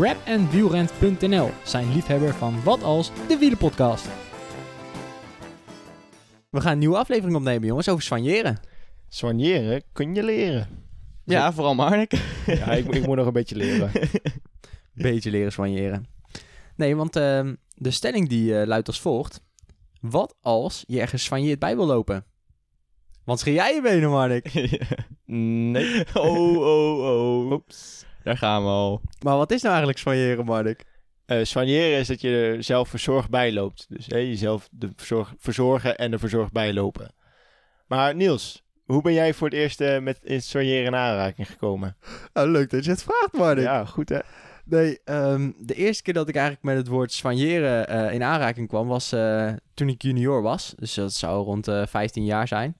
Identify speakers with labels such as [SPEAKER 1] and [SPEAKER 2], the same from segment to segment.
[SPEAKER 1] rapandwielrent.nl zijn liefhebber van Wat Als, de wielenpodcast. We gaan een nieuwe aflevering opnemen, jongens, over soigneren.
[SPEAKER 2] Soigneren kun je leren.
[SPEAKER 3] Ja, vooral Marnik.
[SPEAKER 2] Ja, ik, ik moet nog een beetje leren.
[SPEAKER 1] Beetje leren soigneren. Nee, want ehm, de stelling die eh, luidt als volgt. Wat als je ergens soigneerd bij wil lopen? Want scheer jij je benen, Marnik?
[SPEAKER 2] Nee.
[SPEAKER 3] oh, oh, oh. Oeps. Daar gaan we al.
[SPEAKER 1] Maar wat is nou eigenlijk soigneren, Marnik?
[SPEAKER 2] Eh soigneren is dat je er zelf verzorgd bij loopt. Dus hè, jezelf de verzorg, verzorgen en er verzorgd bij lopen. Maar Niels, hoe ben jij voor het eerst eh, met in soigneren in aanraking gekomen?
[SPEAKER 1] Oh, leuk dat je het vraagt, Marnik.
[SPEAKER 2] Ja, goed hè?
[SPEAKER 1] Nee, ehm, de eerste keer dat ik eigenlijk met het woord soigneren eh, in aanraking kwam, was eh, toen ik junior was. Dus dat zou rond eh 15 jaar zijn.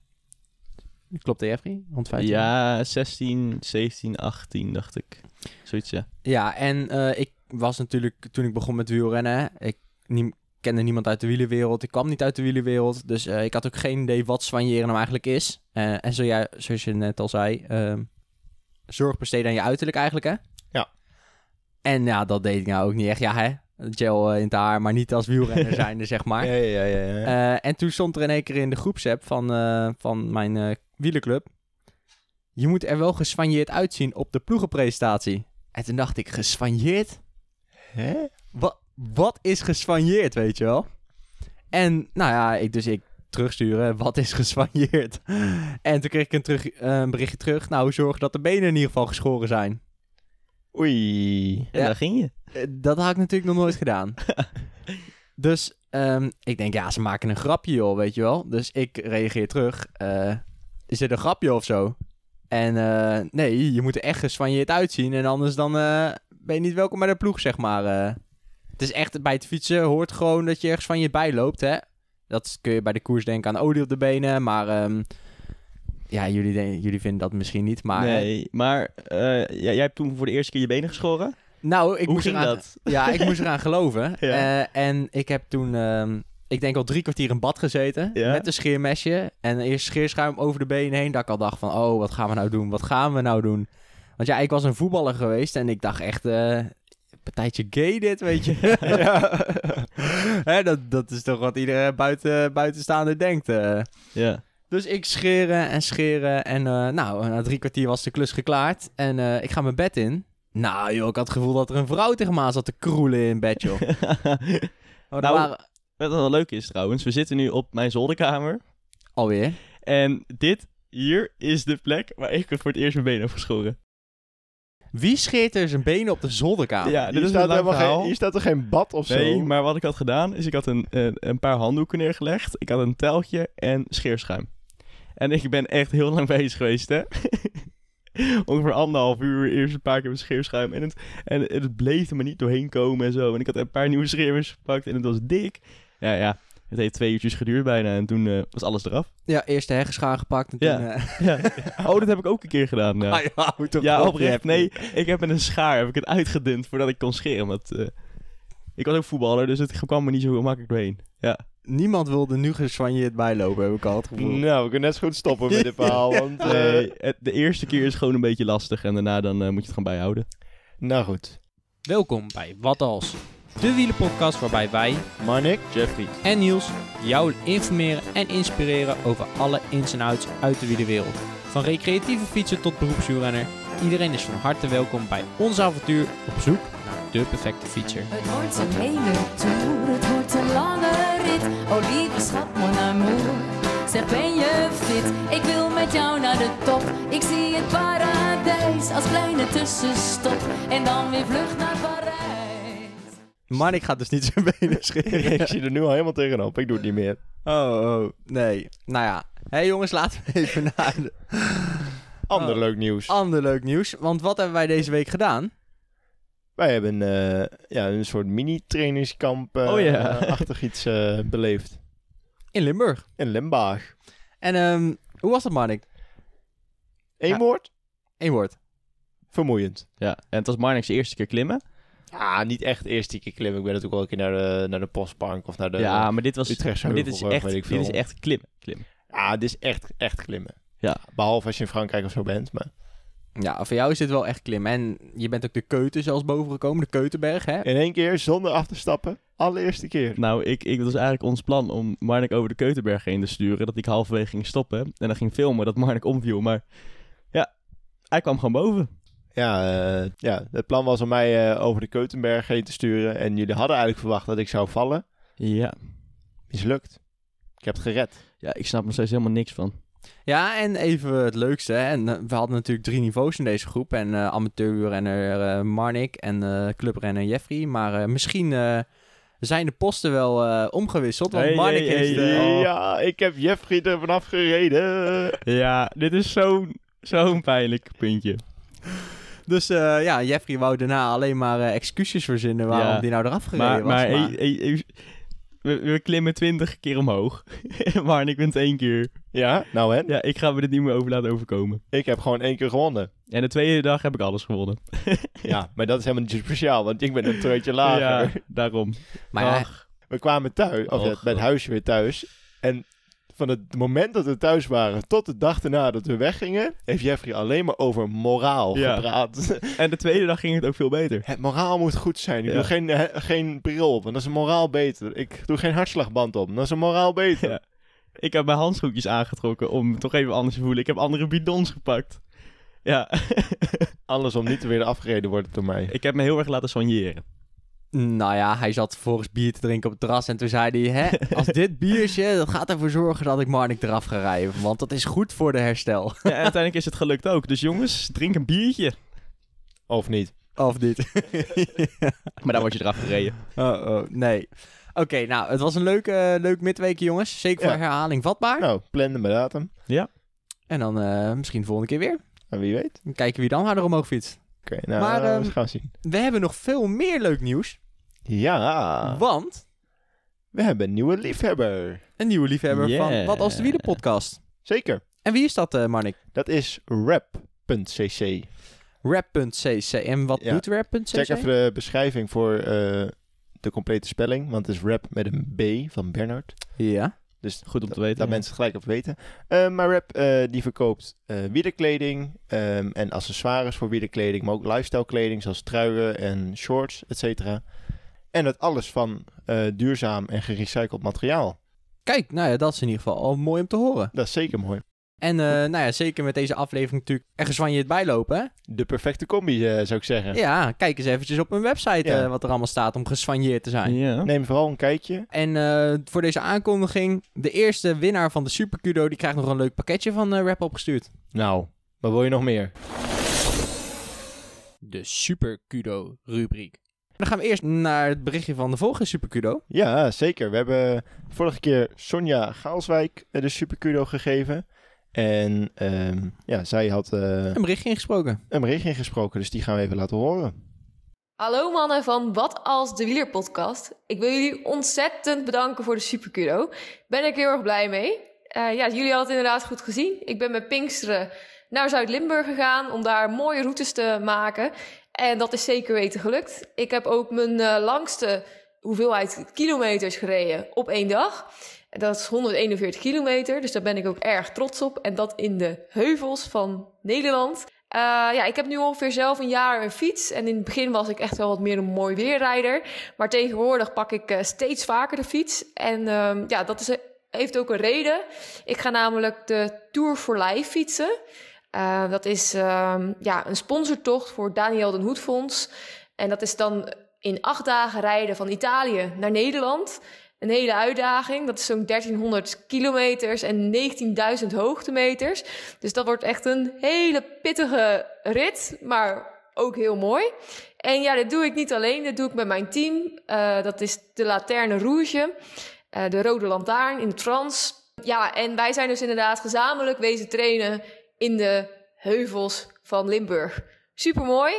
[SPEAKER 1] Klopt dat, Jeffrey? Rond 15 jaar?
[SPEAKER 3] Ja, 16, 17, 18 dacht ik. Zoiets, ja.
[SPEAKER 1] Ja, en eh, ik was natuurlijk, toen ik begon met wielrennen, ik nie- kende niemand uit de wielenwereld. Ik kwam niet uit de wielenwereld, dus eh, ik had ook geen idee wat soigneren nou eigenlijk is. Eh, en zo, ja, zoals je net al zei, ehm, zorg besteden aan je uiterlijk eigenlijk, hè?
[SPEAKER 2] Ja.
[SPEAKER 1] En ja, dat deed ik nou ook niet echt. Ja, hè? Gel in het haar, maar niet als wielrenner zijnde, zeg maar.
[SPEAKER 2] Ja, ja, ja. ja, ja.
[SPEAKER 1] Eh, en toen stond er in één keer in de groepsapp van, eh, van mijn eh wielerclub... Je moet er wel gesfanjeerd uitzien op de ploegenpresentatie. En toen dacht ik, gesfanjeerd?
[SPEAKER 2] Hè?
[SPEAKER 1] Wat, wat is gesfanjeerd, weet je wel? En nou ja, ik, dus ik terugsturen, wat is gesfanjeerd? en toen kreeg ik een, terug, een berichtje terug. Nou, zorg dat de benen in ieder geval geschoren zijn.
[SPEAKER 2] Oei.
[SPEAKER 3] En
[SPEAKER 1] Ja.
[SPEAKER 3] daar ging je.
[SPEAKER 1] Eh, dat had ik natuurlijk nog nooit gedaan. dus ehm, ik denk, ja, ze maken een grapje, joh, weet je wel. Dus ik reageer terug. eh, is dit een grapje of zo? En eh, nee, je moet er echt gesfanjeerd uitzien. En anders dan eh, ben je niet welkom bij de ploeg, zeg maar. eh. het is echt, bij het fietsen hoort gewoon dat je ergens van je bij loopt, hè. Dat kun je bij de koers denken aan olie op de benen. Maar ehm, ja, jullie, jullie vinden dat misschien niet. Maar,
[SPEAKER 3] nee, maar jij, hebt toen voor de eerste keer je benen geschoren.
[SPEAKER 1] nou, ik
[SPEAKER 3] Hoe
[SPEAKER 1] moest
[SPEAKER 3] ging
[SPEAKER 1] eraan-
[SPEAKER 3] dat?
[SPEAKER 1] Ja, ik moest eraan geloven.
[SPEAKER 3] Ja.
[SPEAKER 1] En ik heb toen, ehm, ik denk al drie kwartier in bad gezeten.
[SPEAKER 3] Ja.
[SPEAKER 1] Met een scheermesje. En eerst scheerschuim over de benen heen. Dat ik al dacht van, oh, wat gaan we nou doen? Wat gaan we nou doen? Want ja, ik was een voetballer geweest. En ik dacht echt, eh partijtje gay dit, weet je. Hè, dat, dat is toch wat iedere buiten, buitenstaander denkt. eh.
[SPEAKER 3] Ja.
[SPEAKER 1] Dus ik scheren en scheren. En eh, nou, na drie kwartier was de klus geklaard. En ik ga mijn bed in. Nou joh, ik had het gevoel dat er een vrouw tegen me aan zat te kroelen in bed, joh. Oh,
[SPEAKER 3] Nou,
[SPEAKER 1] waren...
[SPEAKER 3] Wat wel leuk is trouwens, we zitten nu op mijn zolderkamer.
[SPEAKER 1] Alweer?
[SPEAKER 3] En dit hier is de plek waar ik voor het eerst mijn benen heb geschoren.
[SPEAKER 1] Wie scheert er zijn benen op de zolderkamer?
[SPEAKER 3] Ja, dit
[SPEAKER 2] Hier
[SPEAKER 3] is
[SPEAKER 2] staat, helemaal
[SPEAKER 3] verhaal.
[SPEAKER 2] geen, hier staat er geen bad of zo.
[SPEAKER 3] Nee, maar wat ik had gedaan is ik had een, een, een paar handdoeken neergelegd. Ik had een teltje en scheerschuim. En ik ben echt heel lang bezig geweest, hè. Ongeveer anderhalf uur eerst een paar keer met scheerschuim. En het, en het bleef er maar niet doorheen komen en zo. En ik had een paar nieuwe scheermesjes gepakt en het was dik. Ja, ja. Het heeft twee uurtjes geduurd bijna en toen eh, was alles eraf.
[SPEAKER 1] Ja, eerst de heggenschaar gepakt en
[SPEAKER 3] Ja.
[SPEAKER 1] toen... eh,
[SPEAKER 3] Ja. Oh, dat heb ik ook een keer gedaan. Ja,
[SPEAKER 1] ah, ja,
[SPEAKER 3] oprecht. Nee, ik heb met een schaar heb ik het uitgedund voordat ik kon scheren. Want eh, ik was ook voetballer, dus het kwam me niet zo makkelijk doorheen. Ja.
[SPEAKER 1] Niemand wilde nu geswanjeerd bijlopen, heb ik al het gevoel.
[SPEAKER 2] Nou, we kunnen net zo goed stoppen met dit verhaal. Want, eh,
[SPEAKER 3] Nee, het- de eerste keer is gewoon een beetje lastig en daarna dan eh, moet je het gewoon bijhouden.
[SPEAKER 2] nou goed.
[SPEAKER 1] Welkom bij Wat Als, de wielenpodcast waarbij wij
[SPEAKER 2] Marnik,
[SPEAKER 3] Jeffrey.
[SPEAKER 1] en Niels jou informeren en inspireren over alle ins en outs uit de wielerwereld. Van recreatieve fietsen tot beroepswielrenner, iedereen is van harte welkom bij ons avontuur op zoek naar de perfecte fietser.
[SPEAKER 4] Het wordt een hele tour, het wordt een lange rit. Oh lieve schat, mon amour. Zeg ben je fit? Ik wil met jou naar de top. Ik zie het paradijs als kleine tussenstop. En dan weer vlug naar Parijs.
[SPEAKER 1] Marnik gaat dus niet zijn benen scheren.
[SPEAKER 2] ik zie er nu al helemaal tegenop. Ik doe het niet meer.
[SPEAKER 1] Oh, oh, nee. Nou ja. Hé hey jongens, laten we even naar de
[SPEAKER 2] Ander
[SPEAKER 1] Oh.
[SPEAKER 2] leuk nieuws.
[SPEAKER 1] ander leuk nieuws. Want wat hebben wij deze week gedaan?
[SPEAKER 2] Wij hebben eh, ja, een soort mini-trainingskamp eh,
[SPEAKER 3] Oh ja.
[SPEAKER 2] achtig iets eh, beleefd.
[SPEAKER 1] In Limburg.
[SPEAKER 2] In Limburg.
[SPEAKER 1] En ehm, hoe was dat, Marnik?
[SPEAKER 2] Eén
[SPEAKER 1] Ja.
[SPEAKER 2] woord?
[SPEAKER 1] Eén woord.
[SPEAKER 2] Vermoeiend.
[SPEAKER 3] Ja, en het was Marnix eerste keer klimmen.
[SPEAKER 2] Ja, niet echt de eerste keer klimmen. Ik ben natuurlijk wel een keer naar de, naar de postbank of naar de...
[SPEAKER 3] ja, maar dit was
[SPEAKER 2] Utrechtse
[SPEAKER 3] maar dit is echt,
[SPEAKER 2] weet ik
[SPEAKER 3] dit is echt klimmen. klimmen.
[SPEAKER 2] Ja, dit is echt, echt klimmen.
[SPEAKER 3] Ja.
[SPEAKER 2] Behalve als je in Frankrijk of zo bent, maar...
[SPEAKER 1] Ja, voor jou is dit wel echt klimmen. En je bent ook de Keuten zelfs boven gekomen, de Keutenberg, hè?
[SPEAKER 2] In één keer, zonder af te stappen. Allereerste keer.
[SPEAKER 3] Nou, ik, ik, dat was eigenlijk ons plan om Marnik over de Keutenberg heen te sturen. Dat ik halverwege ging stoppen. En dan ging filmen dat Marnik omviel. Maar ja, hij kwam gewoon boven.
[SPEAKER 2] Ja, eh, ja, het plan was om mij eh, over de Keutenberg heen te sturen. En jullie hadden eigenlijk verwacht dat ik zou vallen.
[SPEAKER 3] Ja.
[SPEAKER 2] Mislukt. Ik heb het gered.
[SPEAKER 3] ja, ik snap er steeds helemaal niks van.
[SPEAKER 1] Ja, en even het leukste. Hè? En, eh, we hadden natuurlijk drie niveaus in deze groep. En eh amateurrenner eh Marnik en eh clubrenner Jeffrey. Maar eh, misschien eh, zijn de posten wel eh, omgewisseld. Want
[SPEAKER 3] Hey,
[SPEAKER 1] Marnik
[SPEAKER 3] hey,
[SPEAKER 1] heeft...
[SPEAKER 3] hey.
[SPEAKER 2] Ja, ik heb Jeffrey er vanaf gereden.
[SPEAKER 3] Ja, dit is zo'n zo'n pijnlijk puntje.
[SPEAKER 1] Dus eh, ja, Jeffrey wou daarna alleen maar eh, excuses verzinnen waarom
[SPEAKER 3] Ja.
[SPEAKER 1] die nou eraf gereden
[SPEAKER 3] Maar,
[SPEAKER 1] was.
[SPEAKER 3] maar, hey, hey, hey, we, we klimmen twintig keer omhoog. Marnik wint één keer.
[SPEAKER 2] Ja, nou en?
[SPEAKER 3] Ja, ik ga me dit niet meer over laten overkomen.
[SPEAKER 2] Ik heb gewoon één keer gewonnen.
[SPEAKER 3] En de tweede dag heb ik alles gewonnen.
[SPEAKER 2] Ja, maar dat is helemaal niet speciaal, want ik ben een treutje lager.
[SPEAKER 3] Ja, daarom.
[SPEAKER 1] maar ja,
[SPEAKER 2] We kwamen thuis, of ja, bij het huisje weer thuis. En van het moment dat we thuis waren tot de dag erna dat we weggingen, heeft Jeffrey alleen maar over moraal
[SPEAKER 3] Ja.
[SPEAKER 2] gepraat.
[SPEAKER 3] en de tweede dag ging het ook veel beter.
[SPEAKER 2] Het moraal moet goed zijn. Ik
[SPEAKER 3] Ja.
[SPEAKER 2] doe geen, he- geen bril op, want dat is een moraal beter. Ik doe geen hartslagband op, dat is een moraal beter.
[SPEAKER 3] Ja. Ik heb mijn handschoentjes aangetrokken om me toch even anders te voelen. Ik heb andere bidons gepakt. Ja,
[SPEAKER 2] Anders om niet te weer afgereden worden door mij.
[SPEAKER 3] ik heb me heel erg laten soigneren.
[SPEAKER 1] Nou ja, hij zat vervolgens bier te drinken op het terras. En toen zei hij, hè, als dit biertje, dat gaat ervoor zorgen dat ik Marnik eraf ga rijden. Want dat is goed voor de herstel.
[SPEAKER 3] Ja, en uiteindelijk is het gelukt ook. Dus jongens, drink een biertje.
[SPEAKER 2] Of niet.
[SPEAKER 1] of niet?
[SPEAKER 3] Maar dan word je eraf gereden.
[SPEAKER 1] oh, oh, nee. Oké, nou, het was een leuk, eh, leuk midweekje, jongens. Zeker voor
[SPEAKER 2] Ja.
[SPEAKER 1] herhaling vatbaar.
[SPEAKER 2] Nou, plannen mijn datum.
[SPEAKER 1] En dan eh, misschien de volgende keer weer.
[SPEAKER 2] En wie weet.
[SPEAKER 1] Dan kijken wie dan harder omhoog fietst.
[SPEAKER 2] Oké, nou,
[SPEAKER 1] Maar,
[SPEAKER 2] eh,
[SPEAKER 1] ehm,
[SPEAKER 2] we gaan zien.
[SPEAKER 1] We hebben nog veel meer leuk nieuws.
[SPEAKER 2] Ja,
[SPEAKER 1] Want
[SPEAKER 2] we hebben een nieuwe liefhebber.
[SPEAKER 1] een nieuwe liefhebber van. Wat als de Wielen podcast.
[SPEAKER 2] Zeker.
[SPEAKER 1] En wie is dat, eh Marnik?
[SPEAKER 2] Dat is rap.cc.
[SPEAKER 1] Rap.cc. En wat
[SPEAKER 2] Ja.
[SPEAKER 1] doet Rap.cc?
[SPEAKER 2] Check even de beschrijving voor eh, de complete spelling. Want het is rap met een B van Bernard.
[SPEAKER 1] Ja.
[SPEAKER 2] Dus
[SPEAKER 3] Goed om te weten.
[SPEAKER 2] dat
[SPEAKER 3] ja.
[SPEAKER 2] mensen het gelijk op weten. Eh, maar Rap eh, die verkoopt eh wielerkleding ehm, en accessoires voor wielerkleding. Maar ook lifestyle kleding zoals truien en shorts, et cetera. En dat alles van eh, duurzaam en gerecycled materiaal.
[SPEAKER 1] Kijk, nou ja, dat is in ieder geval al mooi om te horen.
[SPEAKER 2] Dat is zeker mooi.
[SPEAKER 1] En eh, nou ja, zeker met deze aflevering natuurlijk ergens van je het bijlopen, hè?
[SPEAKER 2] De perfecte combi, eh, zou ik zeggen.
[SPEAKER 1] Ja, kijk eens eventjes op hun website
[SPEAKER 2] Ja.
[SPEAKER 1] wat er allemaal staat om geswanjeerd te zijn.
[SPEAKER 3] Ja.
[SPEAKER 2] Neem vooral een kijkje.
[SPEAKER 1] En eh, voor deze aankondiging, de eerste winnaar van de Super Kudo, die krijgt nog een leuk pakketje van Rap opgestuurd.
[SPEAKER 2] Nou, wat wil je nog meer?
[SPEAKER 1] De Super Kudo rubriek. Dan gaan we eerst naar het berichtje van de volgende Super Kudo.
[SPEAKER 2] Ja, zeker. We hebben vorige keer Sonja Gaalswijk eh, de Supercudo gegeven. En ehm, ja, zij had eh,
[SPEAKER 1] Een berichtje ingesproken.
[SPEAKER 2] een bericht ingesproken, dus die gaan we even laten horen.
[SPEAKER 5] Hallo mannen van Wat als de Wielerpodcast. Ik wil jullie ontzettend bedanken voor de superkudo. Ben ik heel erg blij mee. Eh, ja, jullie hadden het inderdaad goed gezien. Ik ben met Pinksteren naar Zuid-Limburg gegaan om daar mooie routes te maken. En dat is zeker weten gelukt. Ik heb ook mijn eh, langste hoeveelheid kilometers gereden op één dag. Dat is 141 kilometer, dus daar ben ik ook erg trots op. En dat in de heuvels van Nederland. Eh, ja, ik heb nu ongeveer zelf een jaar een fiets. En in het begin was ik echt wel wat meer een mooi weerrijder. Maar tegenwoordig pak ik eh, steeds vaker de fiets. En ehm, ja, dat is, heeft ook een reden. Ik ga namelijk de Tour for Life fietsen. Eh, dat is ehm, ja, een sponsortocht voor Daniel den Hoedfonds. En dat is dan in acht dagen rijden van Italië naar Nederland. Een hele uitdaging. Dat is zo'n 1300 kilometers en 19.000 hoogtemeters. Dus dat wordt echt een hele pittige rit, maar ook heel mooi. En ja, dit doe ik niet alleen, dit doe ik met mijn team. Eh, dat is de Laterne Rouge, eh, de Rode Lantaarn in het Frans. Ja, en wij zijn dus inderdaad gezamenlijk wezen trainen in de heuvels van Limburg. Super mooi,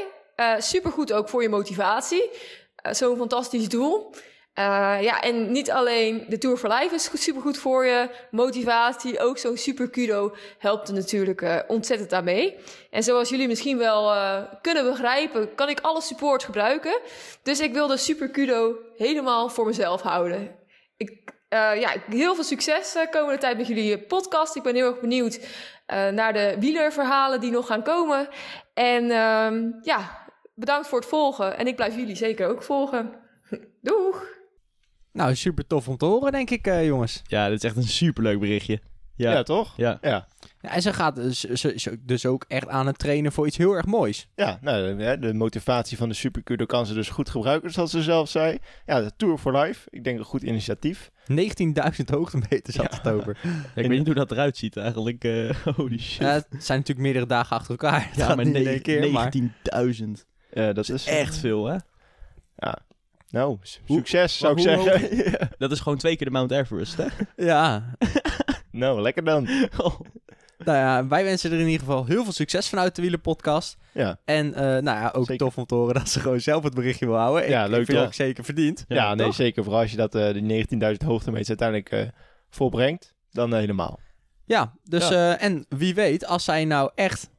[SPEAKER 5] super goed ook voor je motivatie. Eh, Zo'n fantastisch doel. Uh, ja, en niet alleen de Tour for Life is super goed voor je motivatie. Ook zo'n super kudo helpt er natuurlijk ontzettend aan mee. En zoals jullie misschien wel kunnen begrijpen, kan ik alle support gebruiken. Dus ik wil de super kudo helemaal voor mezelf houden. Ik Eh, ja, heel veel succes komende tijd met jullie podcast. Ik ben heel erg benieuwd naar de wielerverhalen die nog gaan komen. En uh, ja, bedankt voor het volgen. En ik blijf jullie zeker ook volgen. Doeg!
[SPEAKER 1] Nou, super tof om te horen, denk ik, uh, jongens.
[SPEAKER 3] Ja, dit is echt een superleuk berichtje.
[SPEAKER 2] Ja,
[SPEAKER 3] Ja,
[SPEAKER 2] toch?
[SPEAKER 3] ja.
[SPEAKER 2] Ja.
[SPEAKER 1] Ja, en ze gaat dus, ze, dus ook echt aan het trainen voor iets heel erg moois.
[SPEAKER 2] Ja, nou, de, de motivatie van de Supercudo kan ze dus goed gebruiken, zoals ze zelf zei. Ja, de Tour for Life. Ik denk een goed initiatief.
[SPEAKER 1] 19.000 hoogtemeters had het over.
[SPEAKER 3] Ja, ik weet niet hoe dat eruit ziet eigenlijk. eh, holy shit.
[SPEAKER 1] Ja, het zijn natuurlijk meerdere dagen achter elkaar.
[SPEAKER 3] Ja, maar
[SPEAKER 1] niet in
[SPEAKER 3] ne-
[SPEAKER 1] één keer, maar...
[SPEAKER 3] 19.000.
[SPEAKER 2] Ja, dat
[SPEAKER 3] is echt veel, hè?
[SPEAKER 2] Nou, su-
[SPEAKER 3] Hoe-
[SPEAKER 2] succes zou ik
[SPEAKER 3] hoe
[SPEAKER 2] zeggen. Ja.
[SPEAKER 3] Dat is gewoon twee keer de Mount Everest, hè?
[SPEAKER 1] Ja,
[SPEAKER 2] Nou, lekker dan.
[SPEAKER 1] Nou ja, wij wensen er in ieder geval heel veel succes vanuit de Wielenpodcast.
[SPEAKER 2] Ja,
[SPEAKER 1] En eh, nou ja, ook
[SPEAKER 2] Zeker.
[SPEAKER 1] tof om te horen dat ze gewoon zelf het berichtje wil houden.
[SPEAKER 2] Ja,
[SPEAKER 1] ik,
[SPEAKER 2] leuk
[SPEAKER 1] ik vind
[SPEAKER 2] toch?
[SPEAKER 1] ook zeker verdiend.
[SPEAKER 2] ja, nee,
[SPEAKER 1] toch?
[SPEAKER 2] zeker. Vooral als je dat, eh die 19.000 hoogtemeters uiteindelijk eh, volbrengt, dan helemaal.
[SPEAKER 1] Ja, dus eh, en wie weet, als zij nou echt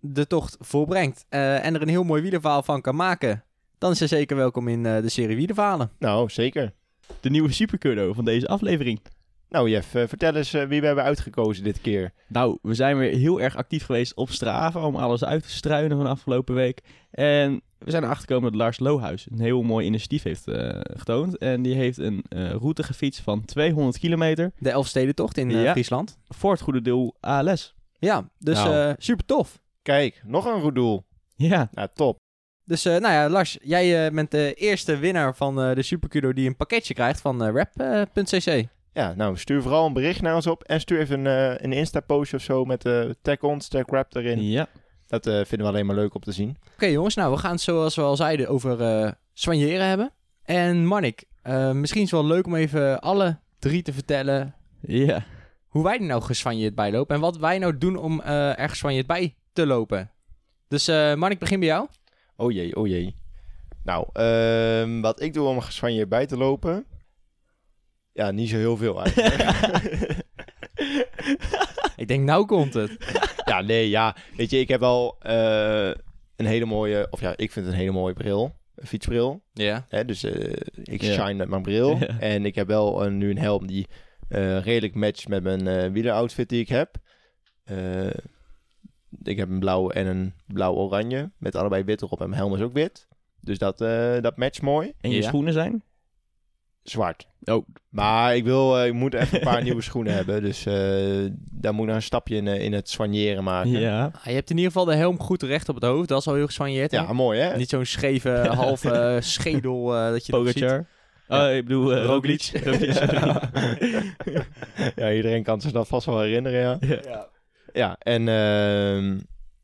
[SPEAKER 1] de tocht volbrengt eh, en er een heel mooi wielerverhaal van kan maken, dan is ze zeker welkom in eh, de serie wielerverhalen.
[SPEAKER 2] Nou, zeker.
[SPEAKER 3] De nieuwe supercurdo van deze aflevering.
[SPEAKER 2] Nou, Jeff, eh, vertel eens eh, wie we hebben uitgekozen dit keer.
[SPEAKER 3] Nou, we zijn weer heel erg actief geweest op Strava om alles uit te struinen van de afgelopen week. En we zijn erachter gekomen dat Lars Lohuis een heel mooi initiatief heeft eh, getoond. En die heeft een eh, route gefietst van 200 kilometer
[SPEAKER 1] De Elfstedentocht in
[SPEAKER 3] Ja.
[SPEAKER 1] Friesland.
[SPEAKER 3] voor het goede doel ALS.
[SPEAKER 1] Ja, dus
[SPEAKER 2] Nou.
[SPEAKER 1] eh, super tof.
[SPEAKER 2] Kijk, nog een goed doel.
[SPEAKER 3] Ja,
[SPEAKER 2] Nou, top.
[SPEAKER 1] Dus eh, nou ja, Lars, jij eh, bent de eerste winnaar van eh, de Supercudo die een pakketje krijgt van rap.cc.
[SPEAKER 2] Ja, nou, stuur vooral een bericht naar ons op. En stuur even een, eh, een Insta-post of zo met eh tag ons, tag rap erin.
[SPEAKER 3] ja.
[SPEAKER 2] Dat eh, vinden we alleen maar leuk om te zien.
[SPEAKER 1] Oké jongens, nou we gaan het zoals we al zeiden over eh soigneren hebben. En Marnik, eh, misschien is het wel leuk om even alle drie te vertellen
[SPEAKER 3] ja.
[SPEAKER 1] hoe wij er nou geswanjeerd bij lopen. En wat wij nou doen om eh er geswanjeerd bij te lopen. Dus eh Marnik, begin bij jou.
[SPEAKER 2] Oh jee, oh jee. Nou, ehm, wat ik doe om van je bij te lopen... Ja, niet zo heel veel eigenlijk.
[SPEAKER 1] Ik denk, nou komt het.
[SPEAKER 2] ja, nee, ja. Weet je, ik heb wel eh, een hele mooie... Of ja, ik vind het een hele mooie bril. Een fietsbril.
[SPEAKER 1] Ja.
[SPEAKER 2] Hè, dus eh, ik
[SPEAKER 3] Ja.
[SPEAKER 2] shine met mijn bril.
[SPEAKER 3] Ja.
[SPEAKER 2] En ik heb wel een, nu een helm die eh, redelijk matcht met mijn eh wieleroutfit die ik heb. Eh, ik heb een blauw en een blauw-oranje. Met allebei wit erop. En mijn helm is ook wit. Dus dat, eh, dat matcht mooi.
[SPEAKER 3] En je
[SPEAKER 1] Ja.
[SPEAKER 3] schoenen zijn?
[SPEAKER 2] Zwart.
[SPEAKER 3] Oh.
[SPEAKER 2] Maar ik, wil, eh, ik moet even een paar nieuwe schoenen hebben. Dus eh, daar moet ik nog een stapje in, eh, in het soigneren maken.
[SPEAKER 3] Ja.
[SPEAKER 1] Ah, je hebt in ieder geval de helm goed recht op het hoofd. Dat is al heel geswanjeerd. hè?
[SPEAKER 2] Ja, mooi hè?
[SPEAKER 1] Niet zo'n scheve halve schedel eh, dat je dat ziet.
[SPEAKER 3] Pogacar.
[SPEAKER 2] Ja.
[SPEAKER 3] Oh, ik bedoel eh, Roglic.
[SPEAKER 2] Ja, iedereen kan zich dat vast wel herinneren, ja.
[SPEAKER 3] Ja.
[SPEAKER 2] Ja, en ehm,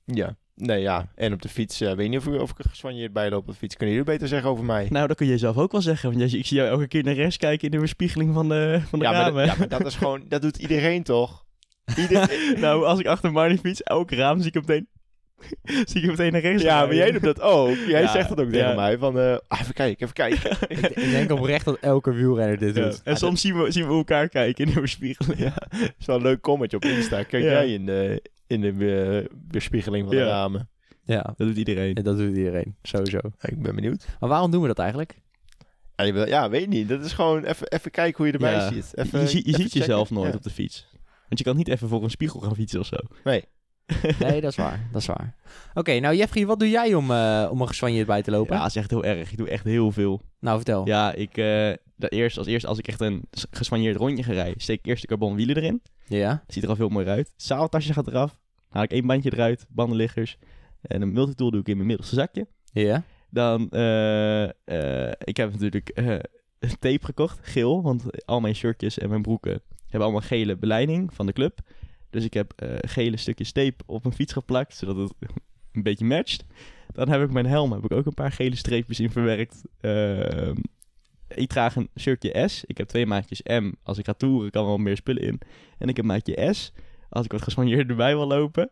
[SPEAKER 2] ja. Nee, ja. En op de fiets, eh, weet niet of, ik- of ik er geswanjeerd bij loop op de fiets. Kunnen jullie beter zeggen over mij?
[SPEAKER 3] Nou, dat kun je zelf ook wel zeggen. Want ik zie jou elke keer naar rechts kijken in de weerspiegeling van de, van de
[SPEAKER 2] ja, maar,
[SPEAKER 3] ramen.
[SPEAKER 2] dat- ja, maar dat is gewoon, dat doet iedereen toch? Iedereen.
[SPEAKER 3] nou, als ik achter Marnie fiets, elk raam zie ik hem meteen, zie ik meteen naar rechts
[SPEAKER 2] ja, maar jij doet dat ook. Jij
[SPEAKER 3] Ja,
[SPEAKER 2] zegt dat ook
[SPEAKER 3] ja.
[SPEAKER 2] tegen mij. Van, eh, ah, even kijken, even kijken.
[SPEAKER 1] Ik, ik denk oprecht dat elke wielrenner dit
[SPEAKER 3] Ja.
[SPEAKER 1] doet.
[SPEAKER 3] En soms zien we, zien we elkaar kijken in de weerspiegeling.
[SPEAKER 2] ja, is wel een leuk comment op Insta. Kijk
[SPEAKER 3] Ja.
[SPEAKER 2] jij in de, in de weer- weerspiegeling van de
[SPEAKER 3] Ja.
[SPEAKER 2] ramen.
[SPEAKER 1] Ja,
[SPEAKER 3] Dat doet iedereen.
[SPEAKER 1] dat doet iedereen. Sowieso.
[SPEAKER 2] Ik ben benieuwd.
[SPEAKER 1] Maar waarom doen we dat eigenlijk?
[SPEAKER 2] Ja, je wil- ja, weet niet. Dat is gewoon even, even kijken hoe je erbij
[SPEAKER 3] Ja.
[SPEAKER 2] ziet.
[SPEAKER 3] Je-
[SPEAKER 2] Even,
[SPEAKER 3] je, ziet- je
[SPEAKER 2] even
[SPEAKER 3] ziet jezelf nooit
[SPEAKER 2] Ja.
[SPEAKER 3] op de fiets. Want je kan niet even voor een spiegel gaan fietsen of zo.
[SPEAKER 2] Nee.
[SPEAKER 1] Nee, dat is waar. Dat is waar. Oké, nou Jeffrey, wat doe jij om, eh, om een geswanjeerd bij te lopen?
[SPEAKER 3] Ja, dat is echt heel erg. Ik doe echt heel veel.
[SPEAKER 1] Nou, vertel.
[SPEAKER 3] Ja, ik, eh, dat eerst, als eerst als ik echt een s- geswanjeerd rondje ga rijden, steek ik eerst de carbon wielen erin.
[SPEAKER 1] Ja?
[SPEAKER 3] Ziet er al veel mooier uit. Het zaaltasje gaat eraf. Haal ik één bandje eruit, bandenliggers. En een multitool doe ik in mijn middelste zakje.
[SPEAKER 1] Ja?
[SPEAKER 3] Dan, eh, ik heb natuurlijk eh, tape gekocht, geel. Want al mijn shirtjes en mijn broeken hebben allemaal gele beleiding van de club. Dus ik heb gele stukjes tape op mijn fiets geplakt, zodat het een beetje matcht. Dan heb ik mijn helm, heb ik ook een paar gele streepjes in verwerkt. Ik draag een shirtje S. Ik heb twee maatjes M. Als ik ga toeren, kan er wel meer spullen in. En ik heb maatje S. Als ik wat gespanjeerd erbij wil lopen.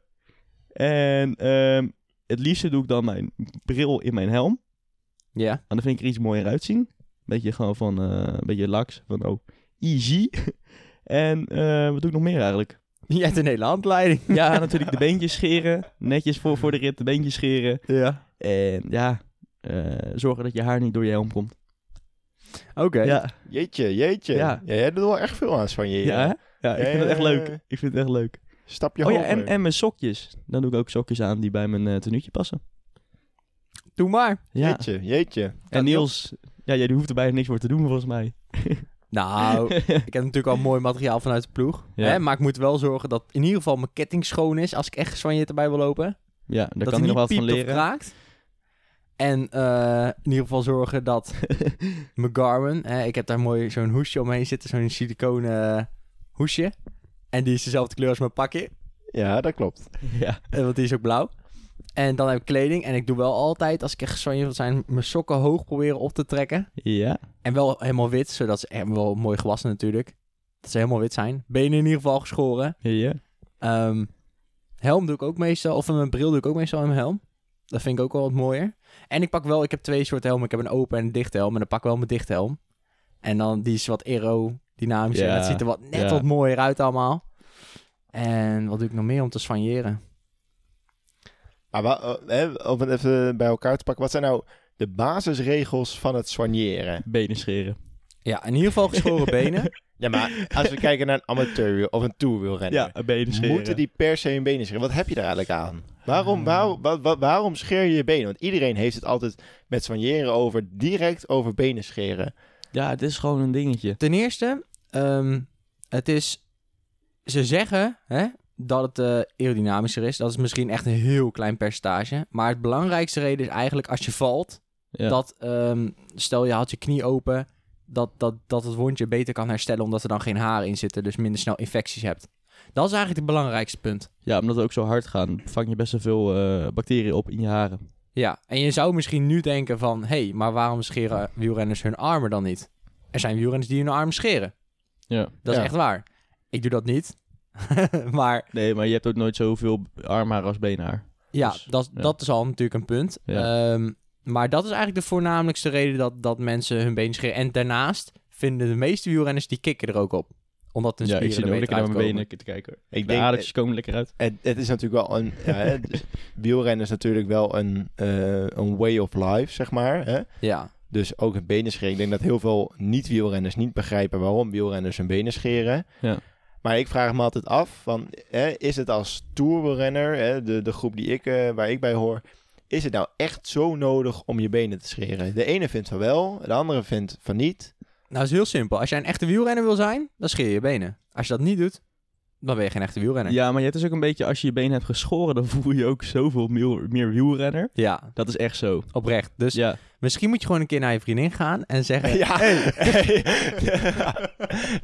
[SPEAKER 3] En ehm, het liefste doe ik dan mijn bril in mijn helm.
[SPEAKER 1] Ja?
[SPEAKER 3] En dan vind ik er iets mooier uitzien. Beetje gewoon van, eh, een beetje laks. Van, oh, easy. en eh, wat doe ik nog meer eigenlijk?
[SPEAKER 1] Jij hebt een hele handleiding.
[SPEAKER 3] Ja, natuurlijk de beentjes scheren. Netjes voor, voor de rit de beentjes scheren.
[SPEAKER 1] Ja.
[SPEAKER 3] En ja, eh, zorgen dat je haar niet door je helm komt.
[SPEAKER 1] Oké.
[SPEAKER 3] Ja,
[SPEAKER 2] Jeetje, jeetje.
[SPEAKER 3] Ja.
[SPEAKER 2] Ja. jij doet wel echt veel aan soigneren.
[SPEAKER 3] ja? Ja, ik vind het echt leuk.
[SPEAKER 2] ja.
[SPEAKER 3] Ik vind het echt leuk.
[SPEAKER 2] Stapje
[SPEAKER 3] Oh ja,
[SPEAKER 2] hoger.
[SPEAKER 3] en, en mijn sokjes. Dan doe ik ook sokjes aan die bij mijn eh tenuutje passen.
[SPEAKER 1] Doe maar.
[SPEAKER 3] Ja.
[SPEAKER 2] Jeetje, jeetje.
[SPEAKER 3] En Niels, ja, jij hoeft er bijna niks voor te doen volgens mij.
[SPEAKER 1] Nou, ik heb natuurlijk al mooi materiaal vanuit de ploeg.
[SPEAKER 3] Ja.
[SPEAKER 1] Hè? Maar ik moet wel zorgen dat in ieder geval mijn ketting schoon is als ik echt geswanjeerd erbij wil lopen.
[SPEAKER 3] Ja, daar
[SPEAKER 1] dat
[SPEAKER 3] kan hij nog wat van leren.
[SPEAKER 1] kraakt. En eh, in ieder geval zorgen dat mijn Garmin... Hè, ik heb daar mooi zo'n hoesje omheen zitten, zo'n siliconen eh, hoesje. En die is dezelfde kleur als mijn pakje,
[SPEAKER 2] Ja, dat klopt.
[SPEAKER 3] Ja.
[SPEAKER 1] eh, want die is ook blauw. En dan heb ik kleding en ik doe wel altijd, als ik echt geswanjeerd wil zijn, mijn sokken hoog proberen op te trekken.
[SPEAKER 3] Ja.
[SPEAKER 1] En wel helemaal wit, zodat ze echt wel mooi gewassen natuurlijk. Dat ze helemaal wit zijn. Benen in ieder geval geschoren.
[SPEAKER 3] Ja.
[SPEAKER 1] Ehm, helm doe ik ook meestal, of mijn bril doe ik ook meestal in mijn helm. Dat vind ik ook wel wat mooier. En ik pak wel, ik heb twee soorten helmen. Ik heb een open en een dicht helm. En dan pak ik wel mijn dicht helm. En dan, die is wat
[SPEAKER 3] Ja,
[SPEAKER 1] En het ziet er wat, net
[SPEAKER 3] ja.
[SPEAKER 1] wat mooier uit allemaal. En wat doe ik nog meer om te soigneren?
[SPEAKER 2] Maar wa- eh, hè, om het even bij elkaar te pakken. Wat zijn nou de basisregels van het soigneren?
[SPEAKER 3] Benen scheren.
[SPEAKER 1] Ja, in ieder geval geschoren benen.
[SPEAKER 2] Ja, maar als we kijken naar een amateur of een tourwielrenner.
[SPEAKER 3] Ja, benen scheren.
[SPEAKER 2] Moeten die per se hun benen scheren? Wat heb je daar eigenlijk aan? Waarom, waarom, wa- wa- waarom scheer je je benen? Want iedereen heeft het altijd met soigneren over direct over benen scheren.
[SPEAKER 3] Ja, het is gewoon een dingetje.
[SPEAKER 1] Ten eerste, ehm, het is... Ze zeggen hè, dat het eh, aerodynamischer is. Dat is misschien echt een heel klein percentage. Maar het belangrijkste reden is eigenlijk als je valt...
[SPEAKER 3] Ja.
[SPEAKER 1] Dat, ehm, stel je haalt je knie open... Dat, dat, dat het wondje beter kan herstellen... omdat er dan geen haren in zitten... dus minder snel infecties hebt. Dat is eigenlijk het belangrijkste punt.
[SPEAKER 3] ja, omdat we ook zo hard gaan, vang je best wel veel eh, bacteriën op in je haren.
[SPEAKER 1] Ja, en je zou misschien nu denken van... hé, hey, maar waarom scheren wielrenners hun armen dan niet? Er zijn wielrenners die hun armen scheren.
[SPEAKER 3] Ja.
[SPEAKER 1] Dat is echt waar. Ik doe dat niet. maar
[SPEAKER 3] Nee, maar je hebt ook nooit zoveel armhaar als beenhaar.
[SPEAKER 1] ja,
[SPEAKER 3] Dus,
[SPEAKER 1] dat,
[SPEAKER 3] ja.
[SPEAKER 1] dat is al natuurlijk een punt.
[SPEAKER 3] Ja.
[SPEAKER 1] Ehm, maar dat is eigenlijk de voornamelijkste reden dat, dat mensen hun been scheren. En daarnaast vinden de meeste wielrenners, die kicken er ook op. Omdat hun
[SPEAKER 3] ja, ik
[SPEAKER 1] spieren er
[SPEAKER 3] lekker naar mijn benen te kijken.
[SPEAKER 2] Ik
[SPEAKER 3] De
[SPEAKER 2] denk,
[SPEAKER 3] adertjes komen lekker uit.
[SPEAKER 2] het, het is natuurlijk wel een... Ja, wielrennen is natuurlijk wel een, eh, een way of life, zeg maar. Hè?
[SPEAKER 1] Ja,
[SPEAKER 2] Dus ook het benen scheren. Ik denk dat heel veel niet-wielrenners niet begrijpen waarom wielrenners hun benen scheren.
[SPEAKER 3] Ja.
[SPEAKER 2] Maar ik vraag me altijd af, van, hè, is het als tourwielrenner, hè, de, de groep die ik, eh, waar ik bij hoor, is het nou echt zo nodig om je benen te scheren? De ene vindt van wel, de andere vindt van niet.
[SPEAKER 1] nou is heel simpel. Als jij een echte wielrenner wil zijn, dan scheer je je benen. Als je dat niet doet, dan ben je geen echte wielrenner.
[SPEAKER 3] Ja, maar je hebt dus ook een beetje, als je je benen hebt geschoren, dan voel je ook zoveel meer, meer wielrenner.
[SPEAKER 1] Ja,
[SPEAKER 3] Dat is echt zo.
[SPEAKER 1] oprecht. Dus
[SPEAKER 3] Ja,
[SPEAKER 1] misschien moet je gewoon een keer naar je vriendin gaan en zeggen...
[SPEAKER 2] Ja,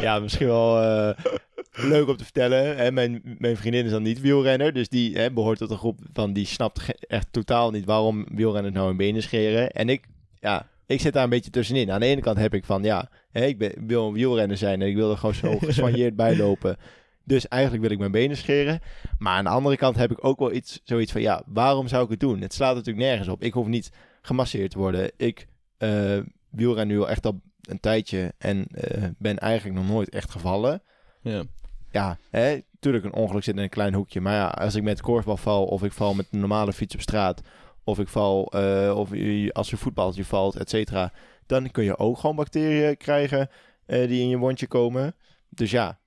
[SPEAKER 2] ja misschien wel eh, leuk om te vertellen. Hè, mijn, mijn vriendin is dan niet wielrenner, dus die hè, behoort tot een groep van die snapt echt totaal niet waarom wielrenners nou hun benen scheren. En ik, ja, ik zit daar een beetje tussenin. Aan de ene kant heb ik van, ja, hè, ik ben, wil een wielrenner zijn en ik wil er gewoon zo geswanjeerd bij lopen. Dus eigenlijk wil ik mijn benen scheren. Maar aan de andere kant heb ik ook wel iets, zoiets van, ja, waarom zou ik het doen? Het slaat natuurlijk nergens op. Ik hoef niet gemasseerd te worden. Ik eh wielren nu al echt al een tijdje en eh, ben eigenlijk nog nooit echt gevallen.
[SPEAKER 3] ja.
[SPEAKER 2] Ja, hè, tuurlijk een ongeluk zit in een klein hoekje. Maar ja, als ik met korfbal val of ik val met een normale fiets op straat... of ik val, eh, of je, als je voetbaltje valt, et cetera... dan kun je ook gewoon bacteriën krijgen die in je wondje komen. Dus ja,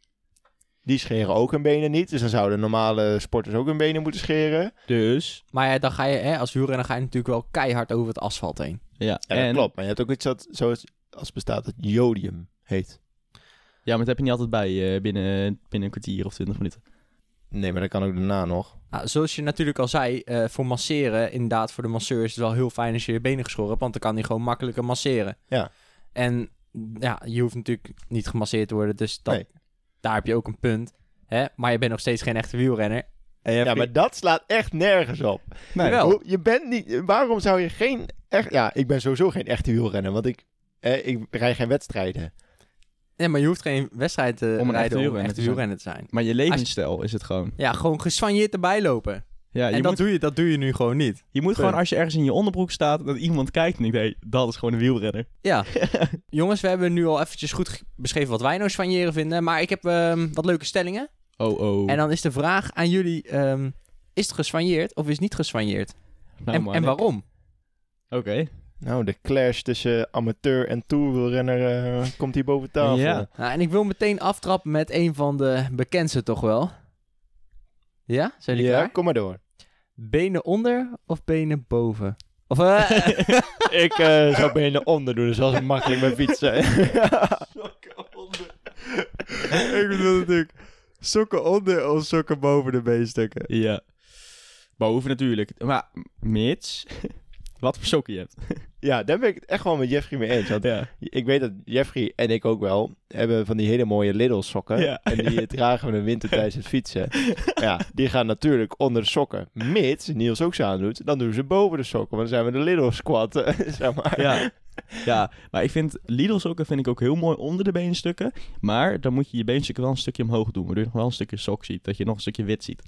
[SPEAKER 2] die scheren ook hun benen niet. Dus dan zouden normale sporters ook hun benen moeten scheren.
[SPEAKER 3] Dus,
[SPEAKER 1] Maar ja, dan ga je, hè, als wielrenner ga je natuurlijk wel keihard over het asfalt heen.
[SPEAKER 3] ja.
[SPEAKER 2] Ja, dat
[SPEAKER 3] en,
[SPEAKER 2] klopt. Maar je hebt ook iets dat zoals als bestaat dat jodium heet.
[SPEAKER 3] Ja, maar dat heb je niet altijd bij eh, binnen, binnen een kwartier of twintig minuten.
[SPEAKER 2] Nee, maar dat kan ook daarna nog.
[SPEAKER 1] Nou, zoals je natuurlijk al zei, eh, voor masseren, inderdaad, voor de masseur is het wel heel fijn als je je benen geschoren hebt, want dan kan hij gewoon makkelijker masseren.
[SPEAKER 2] Ja.
[SPEAKER 1] En ja, je hoeft natuurlijk niet gemasseerd te worden, dus dat,
[SPEAKER 2] Nee.
[SPEAKER 1] Daar heb je ook een punt. Hè? Maar je bent nog steeds geen echte wielrenner.
[SPEAKER 2] Ja, maar dat slaat echt nergens op.
[SPEAKER 3] Nee.
[SPEAKER 2] Hoe- Je bent niet... Waarom zou je geen... Echt, ja, ik ben sowieso geen echte wielrenner, want ik, eh, ik rij geen wedstrijden.
[SPEAKER 1] Nee, maar je hoeft geen wedstrijd te
[SPEAKER 3] Om een echte
[SPEAKER 1] rijden om een
[SPEAKER 3] wielrenner
[SPEAKER 1] echte
[SPEAKER 3] te zijn.
[SPEAKER 1] wielrenner te zijn.
[SPEAKER 3] Maar je levensstijl is het gewoon.
[SPEAKER 1] Ja, gewoon geswanjeerd erbij lopen.
[SPEAKER 3] Ja, je
[SPEAKER 1] en dat,
[SPEAKER 3] moet,
[SPEAKER 1] doe je, dat doe je nu gewoon niet.
[SPEAKER 3] je moet gewoon als je ergens in je onderbroek staat, dat iemand kijkt en denkt, hé, dat is gewoon een wielrenner.
[SPEAKER 1] Ja. Jongens, we hebben nu al eventjes goed beschreven wat wij nou soigneren vinden, maar ik heb ehm, wat leuke stellingen.
[SPEAKER 3] Oh, oh.
[SPEAKER 1] En dan is de vraag aan jullie, ehm, is het geswanjeerd of is het niet geswanjeerd?
[SPEAKER 3] Nou,
[SPEAKER 1] en,
[SPEAKER 3] man,
[SPEAKER 1] en waarom?
[SPEAKER 3] Oké.
[SPEAKER 2] Nou, de clash tussen amateur en tourwielrenner eh, komt hier boven tafel.
[SPEAKER 3] Ja.
[SPEAKER 1] Nou, en ik wil meteen aftrappen met een van de bekendste toch wel. Ja? Zijn jullie
[SPEAKER 2] Ja,
[SPEAKER 1] klaar?
[SPEAKER 2] kom maar door.
[SPEAKER 1] Benen onder of benen boven? Of, eh,
[SPEAKER 2] Ik eh, zou benen onder doen, dus dat is makkelijk met fietsen.
[SPEAKER 1] ik bedoel natuurlijk sokken onder of sokken boven de beenstukken.
[SPEAKER 3] Ja. Boven natuurlijk. Maar mits, wat voor sokken je hebt.
[SPEAKER 2] ja, daar ben ik het echt wel met Jeffrey mee eens. Want
[SPEAKER 3] Ja.
[SPEAKER 2] ik weet dat Jeffrey en ik ook wel hebben van die hele mooie Lidl sokken.
[SPEAKER 3] Ja.
[SPEAKER 2] En die dragen we in de winter tijdens het fietsen. ja, die gaan natuurlijk onder de sokken. Mits Niels ook ze aandoet, dan doen ze boven de sokken. Want dan zijn we de Lidl squat. zeg maar.
[SPEAKER 3] Ja. ja, maar ik vind Lidl sokken vind ik ook heel mooi onder de beenstukken. Maar dan moet je je beenstukken wel een stukje omhoog doen. Waardoor je nog wel een stukje sok ziet. Dat je nog een stukje wit ziet.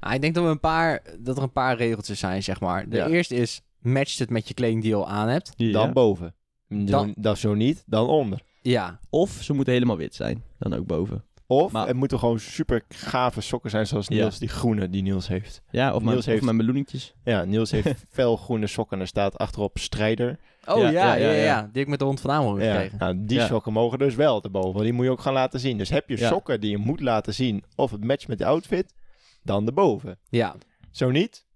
[SPEAKER 1] Ah, ik denk dat, we een paar, dat er een paar regeltjes zijn, zeg maar. De
[SPEAKER 2] Ja.
[SPEAKER 1] eerste is, matcht het met je kleding die je al aan hebt.
[SPEAKER 3] Ja.
[SPEAKER 2] Dan boven.
[SPEAKER 1] Dan-
[SPEAKER 2] dat zo niet, dan onder.
[SPEAKER 1] Ja.
[SPEAKER 3] Of ze moeten helemaal wit zijn. Dan ook boven.
[SPEAKER 2] Of
[SPEAKER 3] Maar-
[SPEAKER 2] het moeten gewoon super gave sokken zijn zoals
[SPEAKER 3] Ja.
[SPEAKER 2] Niels, die groene die Niels heeft.
[SPEAKER 3] Ja, of, mijn,
[SPEAKER 2] Niels
[SPEAKER 3] of
[SPEAKER 2] heeft-
[SPEAKER 3] mijn meloentjes.
[SPEAKER 2] Ja, Niels heeft felgroene sokken en er staat achterop strijder.
[SPEAKER 1] Oh ja,
[SPEAKER 3] Ja,
[SPEAKER 1] ja,
[SPEAKER 3] ja,
[SPEAKER 1] ja,
[SPEAKER 3] ja, ja.
[SPEAKER 1] Die heb ik met de hond van Amerongen
[SPEAKER 2] Ja,
[SPEAKER 1] gekregen.
[SPEAKER 2] nou, die
[SPEAKER 3] Ja.
[SPEAKER 2] sokken mogen dus wel te boven. Die moet je ook gaan laten zien. Dus heb je
[SPEAKER 3] Ja.
[SPEAKER 2] sokken die je moet laten zien of het matcht met de outfit, dan erboven.
[SPEAKER 1] Ja,
[SPEAKER 2] Zo niet,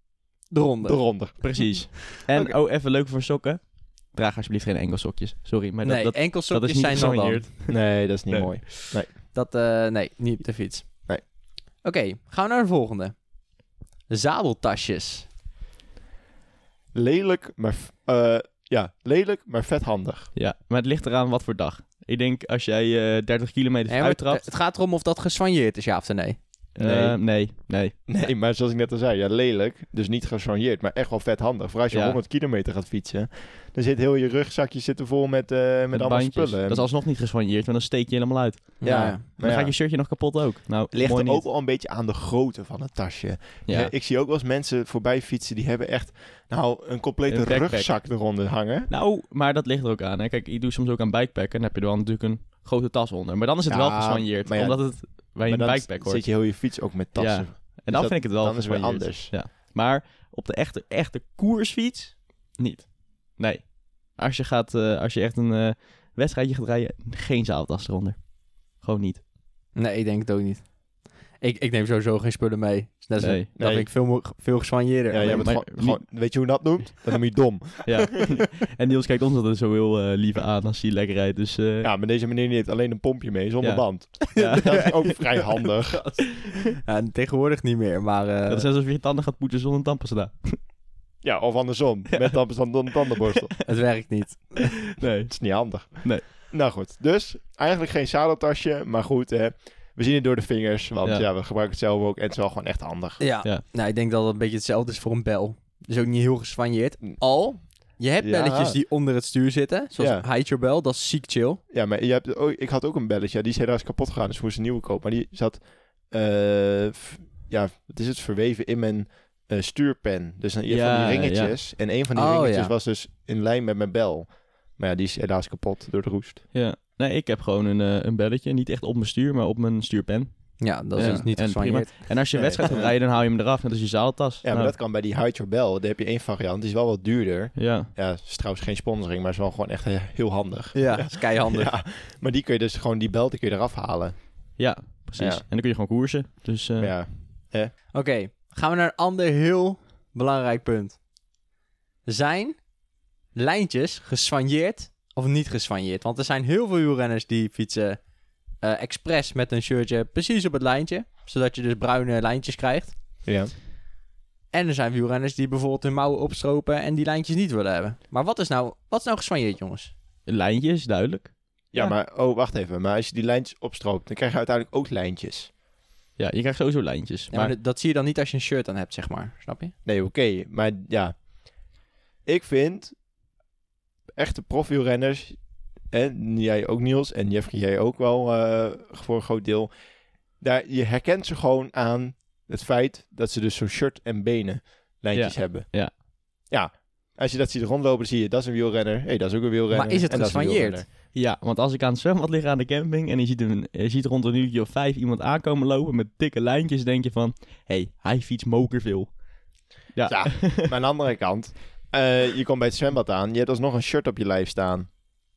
[SPEAKER 1] eronder.
[SPEAKER 2] eronder.
[SPEAKER 3] Precies. En oh, even leuk voor sokken. Draag alsjeblieft geen enkelsokjes. Sorry, maar dat,
[SPEAKER 1] nee,
[SPEAKER 3] dat,
[SPEAKER 1] enkel
[SPEAKER 3] dat
[SPEAKER 1] sokjes
[SPEAKER 3] is niet
[SPEAKER 1] zijn dan.
[SPEAKER 2] Nee, dat is niet
[SPEAKER 3] Nee.
[SPEAKER 2] mooi.
[SPEAKER 1] Dat, eh, nee, niet op de fiets.
[SPEAKER 2] Nee.
[SPEAKER 1] Oké, gaan we naar de volgende. Zadeltasjes.
[SPEAKER 2] Lelijk, maar, eh, ja, lelijk, maar vet handig.
[SPEAKER 3] Ja, maar het ligt eraan wat voor dag. Ik denk als jij eh 30 kilometer
[SPEAKER 1] Nee, maar het,
[SPEAKER 3] uittrapt...
[SPEAKER 1] het gaat erom of dat gesoigneerd is, ja of nee.
[SPEAKER 3] Eh, nee, nee.
[SPEAKER 2] Nee, maar zoals ik net al zei, ja, lelijk. Dus niet gesoigneerd, maar echt wel vet handig. Voor als je
[SPEAKER 3] Ja.
[SPEAKER 2] 100 kilometer gaat fietsen, dan zit heel je rugzakje zit er vol met, eh, met,
[SPEAKER 3] Met
[SPEAKER 2] allemaal
[SPEAKER 3] bandjes.
[SPEAKER 2] spullen.
[SPEAKER 3] Dat is alsnog niet gesoigneerd, want dan steek je helemaal uit.
[SPEAKER 2] Ja,
[SPEAKER 1] Ja.
[SPEAKER 3] Dan
[SPEAKER 2] maar ja.
[SPEAKER 3] gaat je shirtje nog kapot ook. Nou,
[SPEAKER 2] ligt
[SPEAKER 3] mooi
[SPEAKER 2] er
[SPEAKER 3] niet.
[SPEAKER 2] ook wel een beetje aan de grootte van het tasje.
[SPEAKER 3] Ja.
[SPEAKER 2] Ik zie ook wel eens mensen voorbij fietsen die hebben echt nou, een complete
[SPEAKER 3] Een
[SPEAKER 2] rugzak eronder hangen.
[SPEAKER 3] Nou, maar dat ligt er ook aan. Hè. Kijk, ik doe soms ook aan bikepacken. Dan heb je er wel natuurlijk een grote tas onder. Maar dan is het
[SPEAKER 2] Ja,
[SPEAKER 3] wel gesoigneerd.
[SPEAKER 2] maar ja,
[SPEAKER 3] omdat het bij
[SPEAKER 2] maar
[SPEAKER 3] een
[SPEAKER 2] dan
[SPEAKER 3] bikepack hoort.
[SPEAKER 2] zit je heel je fiets ook met tassen.
[SPEAKER 3] Ja. En dan
[SPEAKER 2] dat-
[SPEAKER 3] vind ik het wel
[SPEAKER 2] dan is het weer anders.
[SPEAKER 3] Ja. Maar op de echte, echte koersfiets, niet. Nee. Als je, gaat, eh, als je echt een eh, wedstrijdje gaat rijden, geen zaaltas eronder. Gewoon niet.
[SPEAKER 1] Nee, ik denk het ook niet. Ik, ik neem sowieso geen spullen mee. Dus dat is-
[SPEAKER 3] Nee.
[SPEAKER 1] Dat
[SPEAKER 2] Nee.
[SPEAKER 1] vind ik veel, mo- veel.
[SPEAKER 2] Ja, jij bent
[SPEAKER 3] maar
[SPEAKER 2] gewoon,
[SPEAKER 3] niet-
[SPEAKER 2] gewoon- weet je hoe je dat noemt? Dan noem je dom.
[SPEAKER 3] Ja. en Niels kijkt ons altijd zo heel eh, lief aan als hij lekker rijdt. Dus eh,
[SPEAKER 2] Ja, maar deze meneer die heeft alleen een pompje mee, zonder
[SPEAKER 3] Ja.
[SPEAKER 2] band.
[SPEAKER 3] ja.
[SPEAKER 2] Dat is ook vrij handig.
[SPEAKER 1] Ja, tegenwoordig niet meer, maar... eh,
[SPEAKER 3] dat is net alsof je je tanden gaat poetsen zonder tandpasta.
[SPEAKER 2] Ja, of andersom. Met dan dan een tandenborstel.
[SPEAKER 1] het werkt niet.
[SPEAKER 3] Nee.
[SPEAKER 2] Dat is niet handig.
[SPEAKER 3] Nee.
[SPEAKER 2] Nou goed, dus eigenlijk geen zadeltasje, maar goed, hè. We zien het door de vingers, want ja.
[SPEAKER 3] Ja.
[SPEAKER 2] we gebruiken het zelf ook en het is wel gewoon echt handig.
[SPEAKER 1] Ja.
[SPEAKER 3] Ja.
[SPEAKER 1] Nou, ik denk dat het een beetje hetzelfde is voor een bel. Dus ook niet heel geswanjeerd. Al, je hebt
[SPEAKER 2] Ja.
[SPEAKER 1] belletjes die onder het stuur zitten. Zoals
[SPEAKER 2] Ja.
[SPEAKER 1] Hide Your Bell, dat is ziek chill.
[SPEAKER 2] Ja, maar je hebt, ook- ik had ook een belletje, die is helaas kapot gegaan, dus moest een nieuwe kopen. Maar die zat, eh, f- ja, wat is het, verweven in mijn eh, stuurpen. Dus hebt
[SPEAKER 3] Ja,
[SPEAKER 2] van die ringetjes. En een van die
[SPEAKER 1] Oh,
[SPEAKER 2] ringetjes
[SPEAKER 1] ja.
[SPEAKER 2] was dus in lijn met mijn bel. Maar ja, die is helaas kapot door de roest.
[SPEAKER 3] Ja. Nee, ik heb gewoon een, eh, een belletje. Niet echt op mijn stuur, maar op mijn stuurpen.
[SPEAKER 1] Ja, dat is
[SPEAKER 3] Ja,
[SPEAKER 1] dus niet
[SPEAKER 3] en
[SPEAKER 1] geswanjeerd.
[SPEAKER 3] En als je een wedstrijd gaat rijden, dan haal je hem eraf. Net als je zaaltas.
[SPEAKER 2] Ja, maar
[SPEAKER 3] Nou,
[SPEAKER 2] dat kan bij die Hide Your Bell. Daar heb je één variant, die is wel wat duurder.
[SPEAKER 3] Ja.
[SPEAKER 2] Ja, het is trouwens geen sponsoring, maar is wel gewoon echt eh, heel handig.
[SPEAKER 1] Ja, dat is keihandig.
[SPEAKER 2] Ja, maar die kun je dus gewoon, die bel die kun je eraf halen.
[SPEAKER 3] Ja, precies.
[SPEAKER 2] Ja.
[SPEAKER 3] En dan kun je gewoon koersen. Dus eh,
[SPEAKER 2] ja,
[SPEAKER 1] Oké, gaan we naar een ander heel belangrijk punt. Zijn lijntjes geswanjeerd of niet geswanjeerd? Want er zijn heel veel wielrenners die fietsen eh expres met een shirtje precies op het lijntje. Zodat je dus bruine lijntjes krijgt.
[SPEAKER 2] ja.
[SPEAKER 1] En er zijn wielrenners die bijvoorbeeld hun mouwen opstropen en die lijntjes niet willen hebben. Maar wat is nou, wat is nou geswanjeerd, jongens?
[SPEAKER 3] lijntje is duidelijk.
[SPEAKER 2] Ja,
[SPEAKER 3] Ja.
[SPEAKER 2] maar oh, wacht even. Maar als je die lijntjes opstroopt, dan krijg je uiteindelijk ook lijntjes.
[SPEAKER 3] Ja, je krijgt sowieso lijntjes.
[SPEAKER 1] Ja, maar
[SPEAKER 3] maar
[SPEAKER 1] dat- dat zie je dan niet als je een shirt aan hebt, zeg maar. Snap je?
[SPEAKER 2] Nee, oké. maar ja, ik vind echte profielrenners, en jij ook Niels, en Jeffrey jij ook wel eh, voor een groot deel, daar, je herkent ze gewoon aan het feit dat ze dus zo'n shirt en benen lijntjes
[SPEAKER 3] Ja,
[SPEAKER 2] hebben.
[SPEAKER 3] ja.
[SPEAKER 2] Ja, als je dat ziet rondlopen, zie je dat is een wielrenner. Hé, hey, dat is ook een wielrenner.
[SPEAKER 1] Maar is het
[SPEAKER 2] wielrenner.
[SPEAKER 3] ja, want als ik aan het zwembad lig aan de camping en je ziet, een, je ziet rond een uurtje of vijf iemand aankomen lopen met dikke lijntjes, denk je van, hé, hey, hij fietst mokerveel. Ja,
[SPEAKER 2] Ja, maar aan de andere kant, eh, je komt bij het zwembad aan. Je hebt alsnog een shirt op je lijf staan.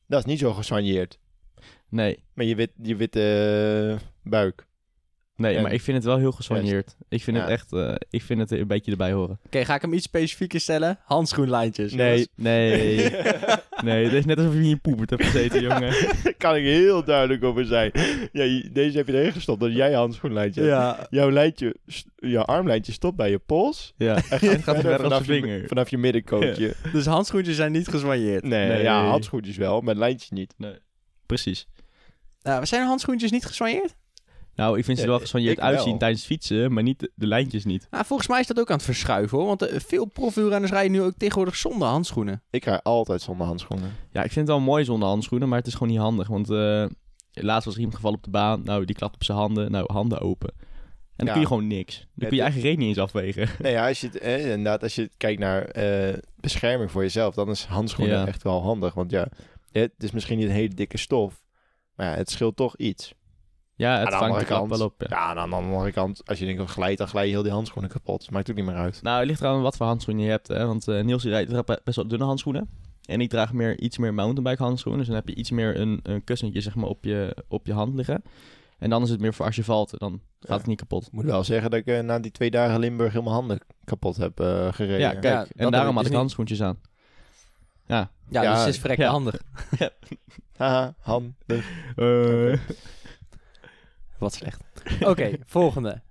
[SPEAKER 2] Dat is niet zo gesoigneerd.
[SPEAKER 3] Nee,
[SPEAKER 2] Met je, wit, je witte eh, buik.
[SPEAKER 3] Nee
[SPEAKER 2] En-
[SPEAKER 3] maar ik vind het wel heel gesoigneerd. Ik vind
[SPEAKER 2] Ja.
[SPEAKER 3] het echt, eh, ik vind het een beetje erbij horen.
[SPEAKER 1] Oké, ga ik hem iets specifieker stellen? Handschoenlijntjes.
[SPEAKER 2] Nee,
[SPEAKER 3] Nee, nee, het is net alsof je in je poepert hebt gezeten, jongen.
[SPEAKER 2] daar kan ik heel duidelijk over zijn. Ja, deze heb je erin gestopt dat jij handschoenlijntje hebt.
[SPEAKER 1] Ja.
[SPEAKER 2] Jouw, lijntje, jouw armlijntje stopt bij je pols.
[SPEAKER 3] Ja,
[SPEAKER 2] En gaat, verder vanaf, je,
[SPEAKER 3] vinger.
[SPEAKER 2] vanaf je middenkootje.
[SPEAKER 1] Dus handschoentjes zijn niet gezwanjeerd.
[SPEAKER 2] Nee,
[SPEAKER 3] Nee.
[SPEAKER 2] ja, handschoentjes wel, maar lijntjes niet.
[SPEAKER 3] precies.
[SPEAKER 1] Nou, zijn handschoentjes niet gezwanjeerd?
[SPEAKER 3] Nou, ik vind ze wel gesoigneerd
[SPEAKER 2] ik wel.
[SPEAKER 3] uitzien tijdens fietsen, maar niet de, de lijntjes niet.
[SPEAKER 1] Nou, volgens mij is dat ook aan het verschuiven hoor. Want eh, veel profielrenners rijden nu ook tegenwoordig zonder handschoenen.
[SPEAKER 2] Ik rij altijd zonder handschoenen.
[SPEAKER 3] Ja, ik vind het wel mooi zonder handschoenen, maar het is gewoon niet handig. Want eh, laatst was er iemand gevallen op de baan. Nou, die klapt op zijn handen. Nou, handen open. En dan
[SPEAKER 2] Ja.
[SPEAKER 3] kun je gewoon niks. Dan
[SPEAKER 2] Het-
[SPEAKER 3] kun je eigen reet niet eens afwegen.
[SPEAKER 2] Nee, ja, als je, het, eh, inderdaad, als je kijkt naar eh, bescherming voor jezelf, dan is handschoenen
[SPEAKER 3] Ja.
[SPEAKER 2] echt wel handig. Want ja, het is misschien niet een hele dikke stof, maar ja, het scheelt toch iets.
[SPEAKER 3] Ja, het
[SPEAKER 2] Aan de
[SPEAKER 3] vangt de
[SPEAKER 2] andere
[SPEAKER 3] klap
[SPEAKER 2] kant-
[SPEAKER 3] wel op. Ja.
[SPEAKER 2] Ja, en aan de andere kant, als je denkt dat glijdt, dan glij je heel die handschoenen kapot. Maakt ook niet meer uit.
[SPEAKER 3] Nou, het ligt eraan wat voor handschoenen je hebt. Hè? Want eh Niels die rijdt draagt best wel dunne handschoenen. En ik draag meer, iets meer mountainbike handschoenen. Dus dan heb je iets meer een, een kussentje zeg maar, op, je, op je hand liggen. En dan is het meer voor als je valt. Dan gaat
[SPEAKER 2] Ja.
[SPEAKER 3] het niet kapot.
[SPEAKER 2] Ik moet wel zeggen dat ik eh, na die twee dagen Limburg helemaal handen kapot heb eh, gereden.
[SPEAKER 3] Ja, kijk.
[SPEAKER 1] Ja,
[SPEAKER 3] en daarom had
[SPEAKER 1] dus
[SPEAKER 3] ik
[SPEAKER 1] niet.
[SPEAKER 3] handschoentjes aan. Ja.
[SPEAKER 1] Ja,
[SPEAKER 2] Ja,
[SPEAKER 1] dus het is
[SPEAKER 3] ja.
[SPEAKER 1] handig.
[SPEAKER 2] Haha, handen.
[SPEAKER 1] Wat slecht. Oké, volgende.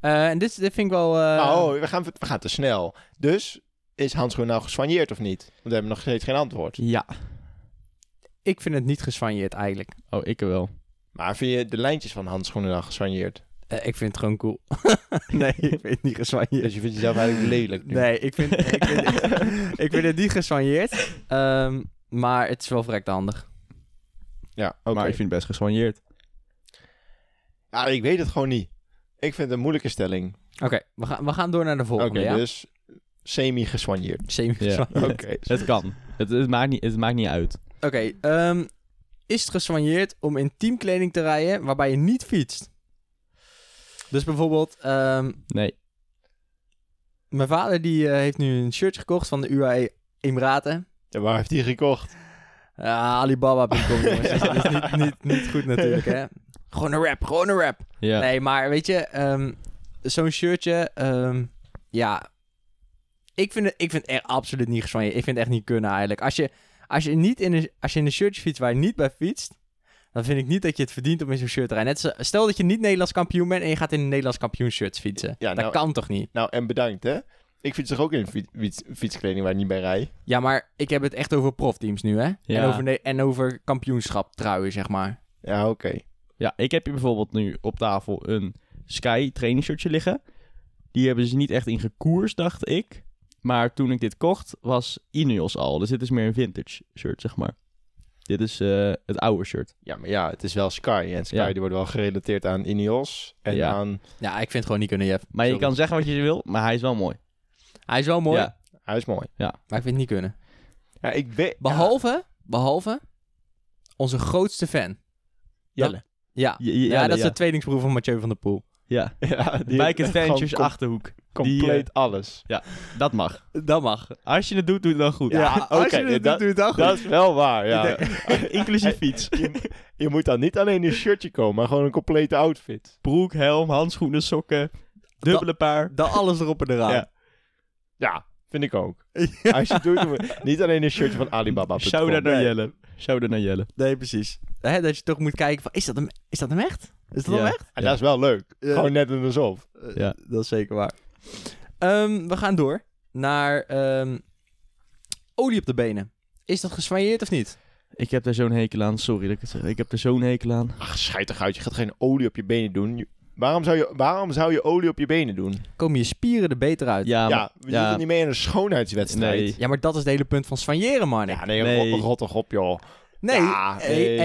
[SPEAKER 1] Eh, en dit, dit vind ik wel... eh,
[SPEAKER 2] oh, we gaan, we gaan te snel. Dus, is handschoen nou geswanjeerd of niet? Want we hebben nog steeds geen antwoord.
[SPEAKER 3] ja.
[SPEAKER 1] Ik vind het niet geswanjeerd eigenlijk.
[SPEAKER 3] Oh, ik wel.
[SPEAKER 2] Maar vind je de lijntjes van handschoenen dan geswanjeerd?
[SPEAKER 1] Eh, ik vind het gewoon cool. nee, ik vind het niet geswanjeerd.
[SPEAKER 2] Dus je vindt jezelf eigenlijk lelijk nu?
[SPEAKER 1] Nee, ik vind, ik vind, ik vind het niet geswanjeerd. Ehm, maar het is wel verrekte handig.
[SPEAKER 2] Ja, oké.
[SPEAKER 3] Maar ik vind het best gesoigneerd.
[SPEAKER 2] Ja, ik weet het gewoon niet. Ik vind het een moeilijke stelling.
[SPEAKER 1] Oké, we, gaan, we gaan door naar de
[SPEAKER 2] Oké,
[SPEAKER 1] volgende, ja?
[SPEAKER 2] dus semi-geswanjeerd.
[SPEAKER 1] Semi-geswanjeerd.
[SPEAKER 2] Oké.
[SPEAKER 3] Het kan. Het, het, maakt niet, het maakt niet uit.
[SPEAKER 1] Oké, ehm, is het geswanjeerd om in teamkleding te rijden waarbij je niet fietst? Dus bijvoorbeeld, ehm,
[SPEAKER 3] Nee.
[SPEAKER 1] mijn vader die eh, heeft nu een shirtje gekocht van de UAE Emiraten.
[SPEAKER 2] Ja, waar heeft hij gekocht?
[SPEAKER 1] Ja, Alibaba.com jongens, dat is niet, niet, niet goed natuurlijk hè. Gewoon een rap, gewoon een rap.
[SPEAKER 3] Ja.
[SPEAKER 1] Nee, maar weet je, ehm, zo'n shirtje, ehm, ja, ik vind, het, ik vind het echt absoluut niet geswanjeerd. Ik vind het echt niet kunnen eigenlijk. Als je, als je, niet in een, als je in een shirtje fietst waar je niet bij fietst, dan vind ik niet dat je het verdient om in zo'n shirt te rijden. Net zo- stel dat je niet Nederlands kampioen bent en je gaat in een Nederlands kampioenshirt fietsen.
[SPEAKER 2] Ja,
[SPEAKER 1] dat
[SPEAKER 2] nou-
[SPEAKER 1] kan toch niet?
[SPEAKER 2] Nou, en bedankt hè. Ik fiets toch ook in fiets, fiets- fietskleding waar ik niet bij rij.
[SPEAKER 1] Ja, maar ik heb het echt over profteams nu, hè?
[SPEAKER 3] Ja.
[SPEAKER 1] En, over, en over kampioenschap truien, zeg maar.
[SPEAKER 2] Ja, oké.
[SPEAKER 3] Ja, ik heb hier bijvoorbeeld nu op tafel een Sky training shirtje liggen. Die hebben ze niet echt in gekoers, dacht ik. Maar toen ik dit kocht, was Ineos al. Dus dit is meer een vintage shirt, zeg maar. Dit is eh, het oude shirt.
[SPEAKER 2] Ja, maar ja, het is wel Sky. En Sky
[SPEAKER 3] Ja.
[SPEAKER 2] die wordt wel gerelateerd aan Ineos. En
[SPEAKER 3] Ja.
[SPEAKER 2] aan...
[SPEAKER 1] Ja, ik vind het gewoon niet kunnen, Jeff.
[SPEAKER 3] Maar je kan zeggen wat je wil, maar hij is wel mooi.
[SPEAKER 1] Hij is wel mooi,
[SPEAKER 3] Ja.
[SPEAKER 2] Hij is mooi.
[SPEAKER 1] maar ik vind het niet kunnen.
[SPEAKER 2] Ja, ik weet...
[SPEAKER 1] Behalve, behalve onze grootste fan.
[SPEAKER 2] Jelle.
[SPEAKER 1] Ja, ja, dat is
[SPEAKER 3] ja.
[SPEAKER 1] de tweelingsbroer van Mathieu van der Poel.
[SPEAKER 3] Ja.
[SPEAKER 2] Ja,
[SPEAKER 3] Bike Adventures Achterhoek. Die,
[SPEAKER 2] compleet alles.
[SPEAKER 3] Dat mag.
[SPEAKER 1] Dat mag.
[SPEAKER 3] Als je het doet, doe het dan goed.
[SPEAKER 2] Ja,
[SPEAKER 1] als je het
[SPEAKER 2] dat-
[SPEAKER 1] doet, doe het dan goed.
[SPEAKER 2] Dat is wel waar, ja.
[SPEAKER 3] Inclusief fiets.
[SPEAKER 2] je, je moet dan niet alleen een shirtje komen, maar gewoon een complete outfit.
[SPEAKER 3] Broek, helm, handschoenen, sokken. Dubbele paar.
[SPEAKER 1] Dan alles erop en eraan.
[SPEAKER 2] Ja. Ja, vind ik ook. Als je het doet, doe- niet alleen een shirtje van Alibaba.
[SPEAKER 3] Shout-out naar Jelle. Shout-out naar Jelle.
[SPEAKER 1] Nee, precies. Hè, dat je toch moet kijken van, is dat hem, is dat hem echt? Is dat
[SPEAKER 3] Ja.
[SPEAKER 1] hem echt?
[SPEAKER 2] En dat is wel leuk.
[SPEAKER 1] Ja.
[SPEAKER 2] Gewoon net een alsof.
[SPEAKER 1] Eh,
[SPEAKER 3] Ja.
[SPEAKER 1] Dat is zeker waar. Ehm, we gaan door naar ehm, olie op de benen. Is dat geswanjeerd of niet?
[SPEAKER 3] Ik heb daar zo'n hekel aan. Sorry dat ik het zeg. Ik heb er zo'n hekel aan.
[SPEAKER 2] Ach, schijt toch uit. Je gaat geen olie op je benen doen. Je- waarom, zou je, waarom zou je olie op je benen doen?
[SPEAKER 1] Komen je spieren er beter uit?
[SPEAKER 3] Ja,
[SPEAKER 2] Ja, je
[SPEAKER 3] ja.
[SPEAKER 2] doet niet mee in een schoonheidswedstrijd.
[SPEAKER 3] Nee.
[SPEAKER 1] Ja, maar dat is het hele punt van soigneren, man.
[SPEAKER 2] Ja, nee,
[SPEAKER 3] Nee.
[SPEAKER 2] Rot, rot toch op, joh.
[SPEAKER 1] Nee,
[SPEAKER 2] Ja,
[SPEAKER 1] hey,
[SPEAKER 2] nee.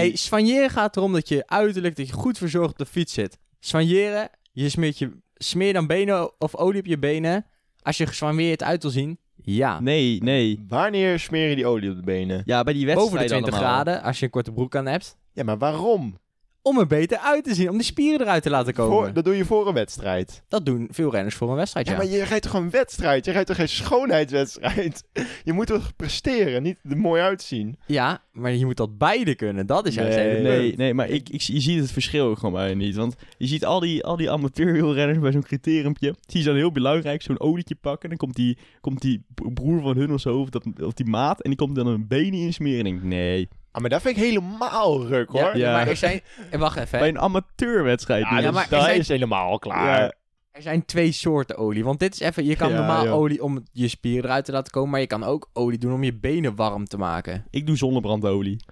[SPEAKER 1] hey, gaat erom dat je uiterlijk, dat je goed verzorgd op de fiets zit. Soigneren, je smeert, je, smeer dan benen of olie op je benen. Als je geswanjeerd uit wil zien, ja.
[SPEAKER 3] Nee, nee.
[SPEAKER 2] Wanneer smeer je die olie op de benen?
[SPEAKER 3] Ja, bij die wedstrijd
[SPEAKER 1] Boven de 20
[SPEAKER 3] allemaal.
[SPEAKER 1] graden, als je een korte broek aan hebt.
[SPEAKER 2] Ja, maar waarom?
[SPEAKER 1] Om er beter uit te zien, om die spieren eruit te laten komen.
[SPEAKER 2] Voor, dat doe je voor een wedstrijd.
[SPEAKER 1] Dat doen veel renners voor een wedstrijd,
[SPEAKER 2] Ja,
[SPEAKER 1] ja.
[SPEAKER 2] maar je rijdt toch een wedstrijd? Je rijdt toch geen schoonheidswedstrijd? Je moet toch presteren, niet er mooi uitzien.
[SPEAKER 1] Ja, maar je moet dat beide kunnen. Dat is juist
[SPEAKER 2] Nee,
[SPEAKER 3] Nee, nee, maar ik, ik, je ziet het verschil ook gewoon bij niet. Want je ziet al die, al die amateurwielrenners bij zo'n criteriumpje. Zie je dan heel belangrijk zo'n olietje pakken. Dan komt die, komt die broer van hun of zo, of, dat, of die maat. En die komt dan een been in smeren. En ik denk, nee.
[SPEAKER 2] Ah, maar dat vind ik helemaal ruk, hoor.
[SPEAKER 1] Ja,
[SPEAKER 3] Ja.
[SPEAKER 1] maar er zijn... eh, Wacht even.
[SPEAKER 3] Bij
[SPEAKER 1] hè.
[SPEAKER 3] een amateurwedstrijd.
[SPEAKER 2] Ja, dus
[SPEAKER 1] maar er
[SPEAKER 2] dat
[SPEAKER 1] zijn-
[SPEAKER 2] is helemaal klaar.
[SPEAKER 3] Ja.
[SPEAKER 1] Er zijn twee soorten olie. Want dit is even... Je kan
[SPEAKER 3] Ja,
[SPEAKER 1] normaal
[SPEAKER 3] joh.
[SPEAKER 1] olie om je spieren eruit te laten komen. Maar je kan ook olie doen om je benen warm te maken.
[SPEAKER 3] Ik doe zonnebrandolie.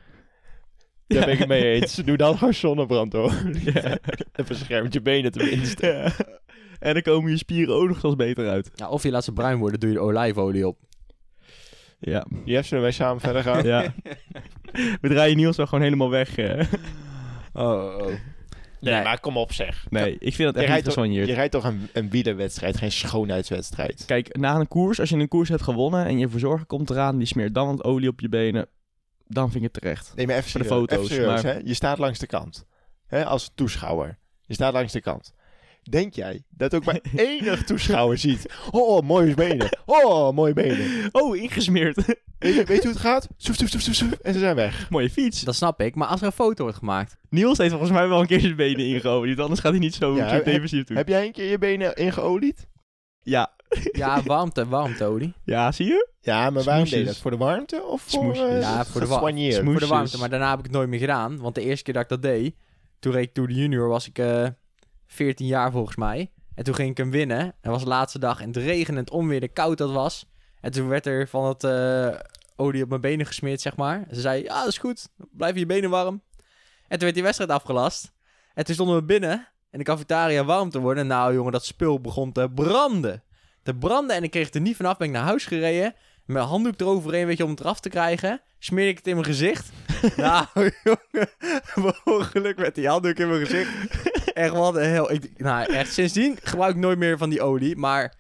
[SPEAKER 2] Daar ben ik het mee eens. Doe dan gewoon zonnebrand, hoor.
[SPEAKER 3] Ja.
[SPEAKER 2] En beschermt je benen tenminste.
[SPEAKER 3] Ja. En dan komen je spieren ook nog zelfs beter uit.
[SPEAKER 1] Ja, of je laat ze bruin worden, doe je olijfolie op.
[SPEAKER 3] Ja.
[SPEAKER 2] Jeff, zullen wij samen verder gaan?
[SPEAKER 3] ja. We draaien Niels wel gewoon helemaal weg. eh.
[SPEAKER 1] Oh, oh.
[SPEAKER 2] Nee,
[SPEAKER 1] Nee.
[SPEAKER 2] maar kom op zeg.
[SPEAKER 3] Nee, ik vind dat
[SPEAKER 2] Je
[SPEAKER 3] echt niet
[SPEAKER 2] rijdt, toch,
[SPEAKER 3] gesoigneerd.
[SPEAKER 2] je rijdt toch een, een wielerwedstrijd, geen schoonheidswedstrijd?
[SPEAKER 3] Kijk, na een koers, als je een koers hebt gewonnen en je verzorger komt eraan, die smeert dan wat olie op je benen, dan vind ik het terecht.
[SPEAKER 2] Nee, maar even
[SPEAKER 3] Voor de
[SPEAKER 2] serieus,
[SPEAKER 3] foto's,
[SPEAKER 2] even serieus,
[SPEAKER 3] maar-
[SPEAKER 2] hè? Je staat langs de kant. Hè? Als toeschouwer. Je staat langs de kant. Denk jij dat ook maar enig toeschouwer ziet? Oh, mooie benen. Oh, mooie benen.
[SPEAKER 3] Oh, ingesmeerd.
[SPEAKER 2] Weet je, weet je hoe het gaat? Soef, soef, soef, soef, soef. En ze zijn weg.
[SPEAKER 3] Mooie fiets.
[SPEAKER 1] Dat snap ik. Maar als er een foto wordt gemaakt...
[SPEAKER 3] Niels heeft volgens mij wel een keer zijn benen ingeolied, anders gaat hij niet zo,
[SPEAKER 2] Ja, heb-
[SPEAKER 3] defensief doen.
[SPEAKER 2] Heb jij een keer je benen ingeolied?
[SPEAKER 3] Ja.
[SPEAKER 1] Ja, warmte, warmteolie.
[SPEAKER 3] ja, zie je?
[SPEAKER 2] Ja, maar waarom deed je dat? Voor de warmte of voor eh,
[SPEAKER 1] Ja, voor de wa-
[SPEAKER 2] gesoigneerd?
[SPEAKER 3] smoes-
[SPEAKER 1] Voor de warmte. Maar daarna heb ik het nooit meer gedaan. Want de eerste keer dat ik dat deed... Toen reed ik Tour de Junior, was ik eh 14 jaar volgens mij. En toen ging ik hem winnen. Het was de laatste dag en het regende en het onweer, koud dat was. En toen werd er van het eh, olie op mijn benen gesmeerd, zeg maar. Ze zei, ja, dat is goed. Blijf je benen warm. En toen werd die wedstrijd afgelast. En toen stonden we binnen. En de cafetaria warm te worden. Nou, jongen, dat spul begon te branden. Te branden. En ik kreeg het er niet vanaf. Ben ik naar huis gereden. Met een handdoek eroverheen, weet je, om het eraf te krijgen. Smeer ik het in mijn gezicht. nou, jongen. Mijn ongeluk met die handdoek in mijn gezicht. Echt wat een hel. Ik, nou, echt. Sindsdien gebruik ik nooit meer van die olie. Maar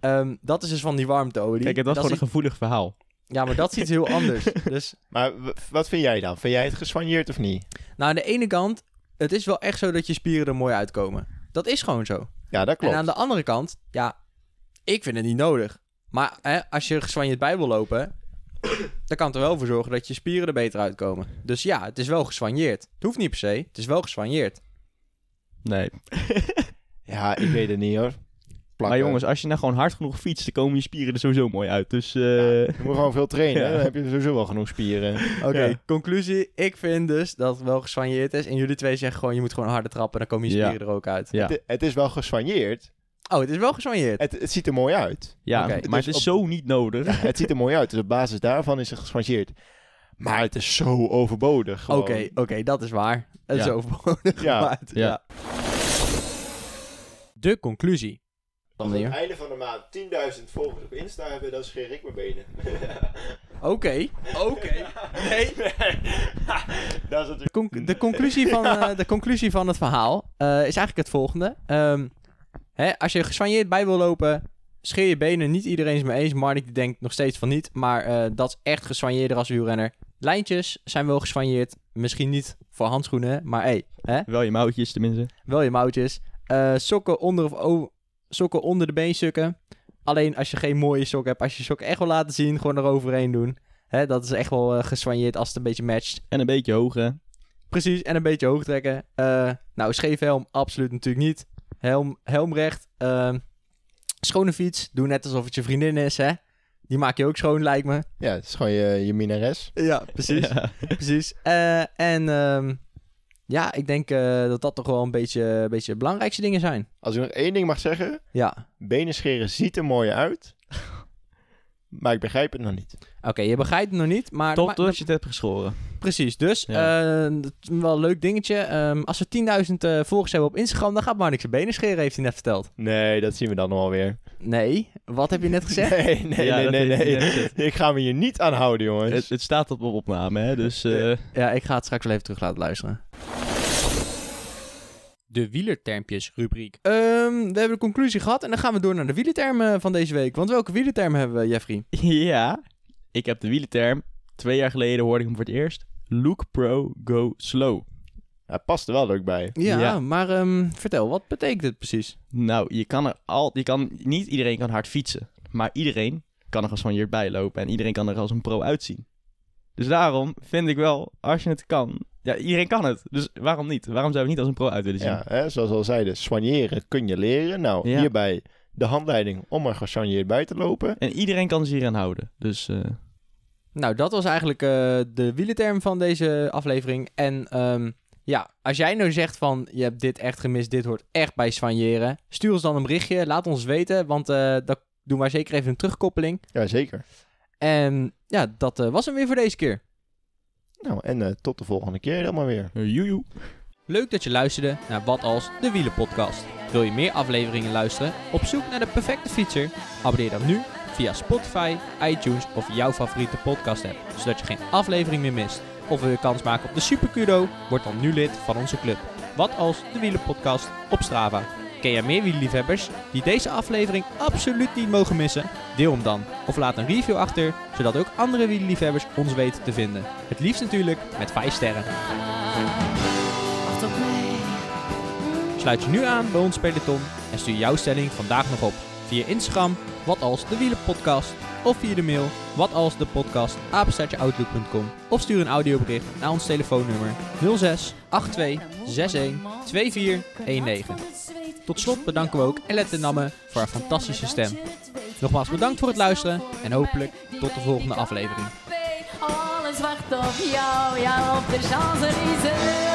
[SPEAKER 1] ehm, dat is dus van die warmteolie.
[SPEAKER 3] Kijk, het was
[SPEAKER 1] Dat
[SPEAKER 3] gewoon een gevoelig verhaal.
[SPEAKER 1] Ja, maar dat is iets heel anders. Dus,
[SPEAKER 2] Maar wat vind jij dan? Vind jij het gesoigneerd of niet?
[SPEAKER 1] nou, aan de ene kant, het is wel echt zo dat je spieren er mooi uitkomen. Dat is gewoon zo.
[SPEAKER 2] Ja, dat klopt.
[SPEAKER 1] En aan de andere kant, ja, ik vind het niet nodig. Maar hè, als je geswanjeerd bij wil lopen, dan kan het er wel voor zorgen dat je spieren er beter uitkomen. Dus ja, het is wel geswanjeerd. Het hoeft niet per se, het is wel geswanjeerd.
[SPEAKER 3] Nee.
[SPEAKER 2] Ja, ik weet het niet hoor.
[SPEAKER 3] Maar jongens, als je nou gewoon hard genoeg fietst, dan komen je spieren er sowieso mooi uit. Dus eh,
[SPEAKER 2] Je moet gewoon veel trainen,
[SPEAKER 3] Ja.
[SPEAKER 2] dan heb je sowieso wel genoeg spieren.
[SPEAKER 1] Oké,
[SPEAKER 3] Ja.
[SPEAKER 1] conclusie. Ik vind dus dat het wel geswanjeerd is. En jullie twee zeggen gewoon, je moet gewoon harder trappen. Dan komen je
[SPEAKER 3] Ja.
[SPEAKER 1] spieren er ook uit.
[SPEAKER 3] ja.
[SPEAKER 2] Het, het is wel gesoigneerd.
[SPEAKER 1] Oh, het is wel geswanjeerd.
[SPEAKER 2] Het, het ziet er mooi uit.
[SPEAKER 3] ja
[SPEAKER 1] Oké,
[SPEAKER 3] maar
[SPEAKER 2] dus
[SPEAKER 3] het is
[SPEAKER 2] op-
[SPEAKER 3] zo niet nodig.
[SPEAKER 2] Het ziet er mooi uit, dus op basis daarvan is het gesoigneerd. Maar het is zo overbodig.
[SPEAKER 1] Oké, oké, dat is waar. Het is overbodig.
[SPEAKER 2] Ja.
[SPEAKER 1] maar het-
[SPEAKER 3] Ja.
[SPEAKER 1] De conclusie.
[SPEAKER 2] Als we aan
[SPEAKER 1] Dan
[SPEAKER 2] het einde van de maand 10.000 volgers op Insta hebben, dan scheer ik mijn benen.
[SPEAKER 1] Oké, oké. Nee.
[SPEAKER 2] dat is natuurlijk...
[SPEAKER 1] De, conc- de, conclusie van, eh, de conclusie van het verhaal eh, is eigenlijk het volgende. Ehm, hè, als je geswanjeerd bij wil lopen, scheer je benen. Niet iedereen is mee eens. Marnik die denkt nog steeds van niet. Maar eh, dat is echt geswanjeerder als wielrenner. Lijntjes zijn wel geswanjeerd. Misschien niet voor handschoenen, maar hey, hè,
[SPEAKER 3] Wel je mouwtjes tenminste.
[SPEAKER 1] wel je mouwtjes. Eh, sokken, onder of o- sokken onder de beenstukken. Alleen als je geen mooie sokken hebt, als je je sokken echt wil laten zien, gewoon eroverheen doen. Hè, dat is echt wel eh geswanjeerd als het een beetje matcht.
[SPEAKER 3] En een beetje hoog, hè.
[SPEAKER 1] Precies, en een beetje hoog trekken. Eh, nou, scheef helm, absoluut natuurlijk niet. Helm, helm recht. Ehm, schone fiets, doe net alsof het je vriendin is, hè. Die maak je ook schoon, lijkt me.
[SPEAKER 2] Ja, het is gewoon je, je minares.
[SPEAKER 1] Ja, precies.
[SPEAKER 3] Ja.
[SPEAKER 1] precies. Eh, en ehm, ja, ik denk eh, dat dat toch wel een beetje, een beetje de belangrijkste dingen zijn.
[SPEAKER 2] Als ik nog één ding mag zeggen,
[SPEAKER 1] Ja,
[SPEAKER 2] benen scheren ziet er mooi uit. Maar ik begrijp het nog niet.
[SPEAKER 1] oké, je begrijpt het nog niet, maar...
[SPEAKER 3] Tot
[SPEAKER 1] maar-
[SPEAKER 3] totdat je het hebt geschoren.
[SPEAKER 1] Precies, dus
[SPEAKER 3] Ja.
[SPEAKER 1] eh, dat is wel een leuk dingetje. Ehm, als we 10.000 eh, volgers hebben op Instagram, dan gaat Marnik zijn benen scheren, heeft hij net verteld.
[SPEAKER 2] Nee, dat zien we dan nog wel weer.
[SPEAKER 1] Nee, wat heb je net gezegd?
[SPEAKER 2] Nee, nee,
[SPEAKER 3] Ja,
[SPEAKER 2] nee, nee. nee. Ik ga me hier niet aan houden, jongens.
[SPEAKER 3] Het, het staat op opname, hè. Dus eh,
[SPEAKER 1] Ja, ik ga het straks wel even terug laten luisteren. De wielertermpjes rubriek. Ehm, we hebben de conclusie gehad en dan gaan we door naar de wielertermen van deze week. Want welke wielertermen hebben we, Jeffrey?
[SPEAKER 3] ja, ik heb de wielenterm. Twee jaar geleden hoorde ik hem voor het eerst. Look pro, go slow.
[SPEAKER 2] Hij past er wel leuk bij.
[SPEAKER 1] Ja,
[SPEAKER 3] Ja.
[SPEAKER 1] maar ehm, vertel, wat betekent het precies?
[SPEAKER 3] Nou, je kan er al, je kan, niet iedereen kan hard fietsen. Maar iedereen kan er gesoigneerd bij lopen. En iedereen kan er als een pro uitzien. Dus daarom vind ik wel, als je het kan... Ja, iedereen kan het. Dus waarom niet? Waarom zou je niet als een pro uit willen zien?
[SPEAKER 2] Ja, hè, zoals we al zeiden, soigneren kun je leren. Nou,
[SPEAKER 3] Ja.
[SPEAKER 2] hierbij de handleiding om er gesoigneerd bij te lopen.
[SPEAKER 3] En iedereen kan zich hieraan houden. Dus eh,
[SPEAKER 1] Nou, dat was eigenlijk eh, de wielenterm van deze aflevering. En ehm, ja, als jij nou zegt van, je hebt dit echt gemist, dit hoort echt bij soigneren. Stuur ons dan een berichtje, laat ons weten, want eh dat doen wij zeker even een terugkoppeling.
[SPEAKER 2] Ja, zeker.
[SPEAKER 1] En ja, dat eh, was hem weer voor deze keer.
[SPEAKER 2] Nou, en eh, tot de volgende keer dan maar weer.
[SPEAKER 3] joejoe.
[SPEAKER 1] Leuk dat je luisterde naar Wat Als, de Wielenpodcast. Wil je meer afleveringen luisteren? Op zoek naar de perfecte fietser? Abonneer dan nu via Spotify, iTunes of jouw favoriete podcast app, zodat je geen aflevering meer mist. Of wil je kans maken op de Super Kudo? Word dan nu lid van onze club. Wat Als, de Wielenpodcast op Strava. Ken jij meer wielerliefhebbers die deze aflevering absoluut niet mogen missen? Deel hem dan of laat een review achter, zodat ook andere wielerliefhebbers ons weten te vinden. Het liefst natuurlijk met 5 sterren. Sluit je nu aan bij ons peloton en stuur jouw stelling vandaag nog op. Via Instagram, wat als de wielenpodcast. Of via de mail, wat als de podcast, apenstaartjeoutlook.com. Of stuur een audiobericht naar ons telefoonnummer 06 82 61 2419. Tot slot bedanken we ook Elette Namme voor haar fantastische stem. Nogmaals bedankt voor het luisteren en hopelijk tot de volgende aflevering.
[SPEAKER 4] Alles wacht op jou, op de.